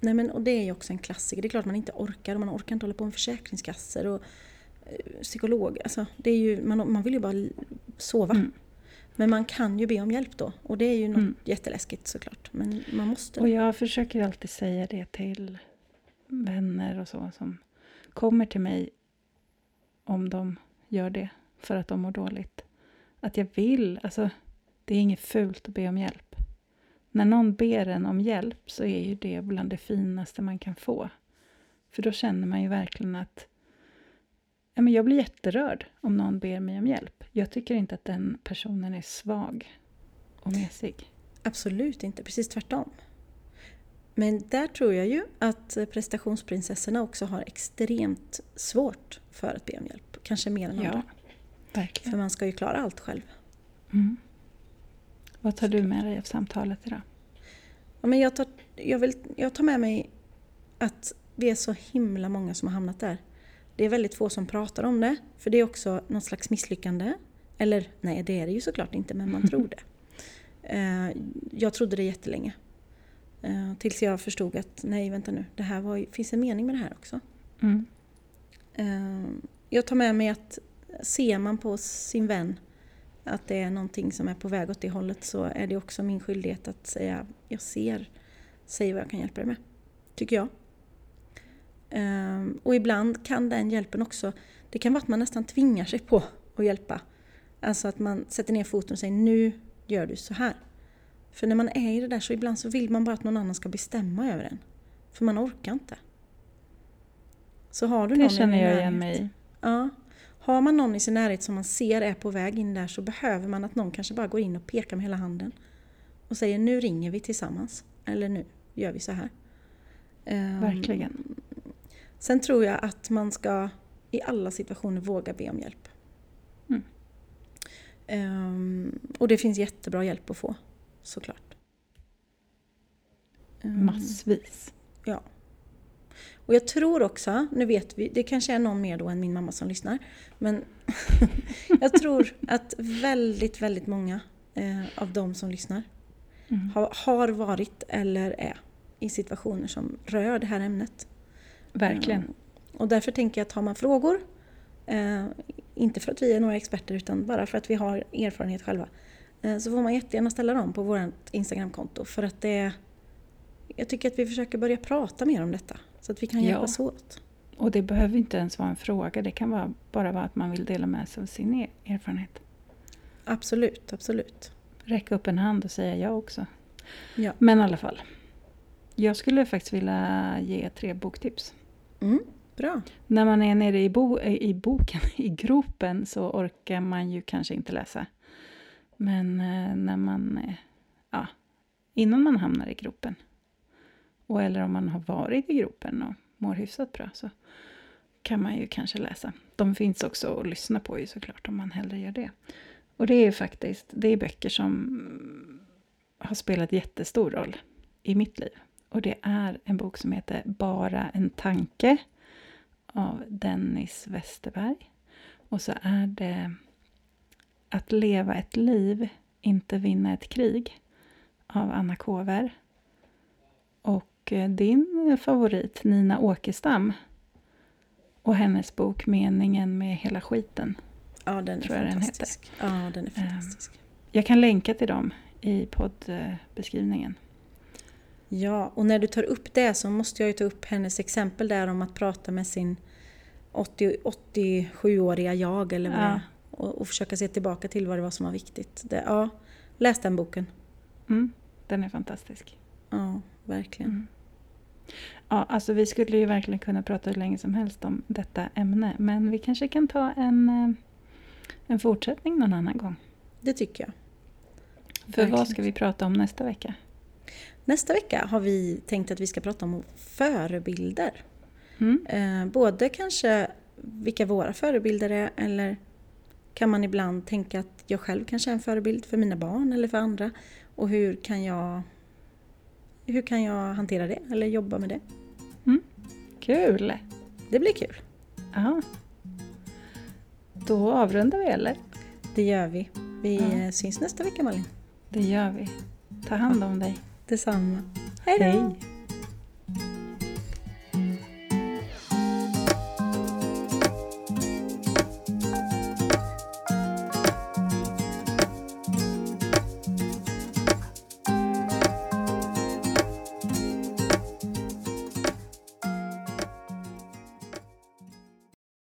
Nej men och det är ju också en klassiker. Det är klart man inte orkar och man orkar inte hålla på med försäkringskassor och eh, psykolog. Alltså, det är ju, man, man vill ju bara sova. Mm. Men man kan ju be om hjälp då. Och det är ju något Mm. jätteläskigt såklart. Men man måste. Och jag försöker alltid säga det till vänner och så som kommer till mig om de gör det för att de mår dåligt. Att jag vill, alltså det är inget fult att be om hjälp. När någon ber en om hjälp så är ju det bland det finaste man kan få. För då känner man ju verkligen att ja, men jag blir jätterörd om någon ber mig om hjälp. Jag tycker inte att den personen är svag och mesig. Absolut inte, precis tvärtom. Men där tror jag ju att prestationsprinsessorna också har extremt svårt för att be om hjälp. Kanske mer än Ja, andra. verkligen. För man ska ju klara allt själv. Mm. Vad tar du med dig av samtalet idag? Ja, men jag, tar, jag, vill, jag tar med mig att vi är så himla många som har hamnat där. Det är väldigt få som pratar om det, för det är också något slags misslyckande. Eller nej, det är det ju såklart inte, men man tror det. Eh, Jag trodde det jättelänge. Eh, Tills jag förstod att nej, vänta nu, det här var, finns en mening med det här också. Mm. Eh, Jag tar med mig att ser man på sin vän att det är någonting som är på väg åt det hållet så är det också min skyldighet att säga jag ser, säg vad jag kan hjälpa dig med. Tycker jag. Ehm, Och ibland kan den hjälpen också, det kan vara att man nästan tvingar sig på att hjälpa. Alltså att man sätter ner foten och säger nu gör du så här. För när man är i det där så ibland så vill man bara att någon annan ska bestämma över en. För man orkar inte. Så har du någon Det i känner jag igen mig i. Ja. Har man någon i sin närhet som man ser är på väg in där så behöver man att någon kanske bara går in och pekar med hela handen. Och säger nu ringer vi tillsammans. Eller nu gör vi så här. Ehm, Verkligen. Sen tror jag att man ska i alla situationer våga be om hjälp. Mm. Ehm, och det finns jättebra hjälp att få, såklart. Ehm, Massvis. Ja. Och jag tror också, nu vet vi, det kanske är någon mer då än min mamma som lyssnar, men jag tror att väldigt, väldigt många eh, av de som lyssnar Mm. har, har varit eller är i situationer som rör det här ämnet. Verkligen. Mm. Och därför tänker jag att har man frågor, eh, inte för att vi är några experter utan bara för att vi har erfarenhet själva, eh, så får man jättegärna ställa dem på vårt Instagramkonto för att det jag tycker att vi försöker börja prata mer om detta så att vi kan Ja. hjälpas åt. Och det behöver inte ens vara en fråga. Det kan vara, bara vara att man vill dela med sig av sin e- erfarenhet. Absolut, absolut. Räcka upp en hand och säga ja också. Ja. Men i alla fall. Jag skulle faktiskt vilja ge tre boktips. Mm, bra. När man är nere i, bo, i boken, i gropen, så orkar man ju kanske inte läsa. Men eh, när man, eh, ja, innan man hamnar i gropen, och eller om man har varit i gropen och mår hyfsat bra, så kan man ju kanske läsa. De finns också att lyssna på ju såklart, om man hellre gör det. Och det är faktiskt, det är böcker som har spelat jättestor roll i mitt liv. Och det är en bok som heter Bara en tanke av Dennis Westerberg. Och så är det Att leva ett liv, inte vinna ett krig av Anna Kåver. Och eh, din favorit Nina Åkestam och hennes bok Meningen med hela skiten. Ja, den är Tror jag den fantastisk. Ja, den är Ehm. fantastisk. Jag kan länka till dem i poddbeskrivningen. Ja, och när du tar upp det så måste jag ju ta upp hennes exempel där om att prata med sin 80, 87-åriga jag eller vad det Ja. är. Och, och försöka se tillbaka till vad det var som var viktigt. Det, ja, läs den boken. Mm, den är fantastisk. Ja, verkligen. Mm. Ja, alltså vi skulle ju verkligen kunna prata hur länge som helst om detta ämne. Men vi kanske kan ta en, eh, en fortsättning någon annan gång. Det tycker jag. För Verkligen. vad ska vi prata om nästa vecka? Nästa vecka har vi tänkt att vi ska prata om förebilder. Mm? Eh, både kanske vilka våra förebilder är eller kan man ibland tänka att jag själv kanske är en förebild för mina barn eller för andra. Och hur kan jag, hur kan jag hantera det eller jobba med det? Kul! Det blir kul. Ja. Då avrundar vi eller? Det gör vi. Vi Ja. eh, syns nästa vecka Malin. Det gör vi. Ta hand om dig. Detsamma. Hej då! Hej!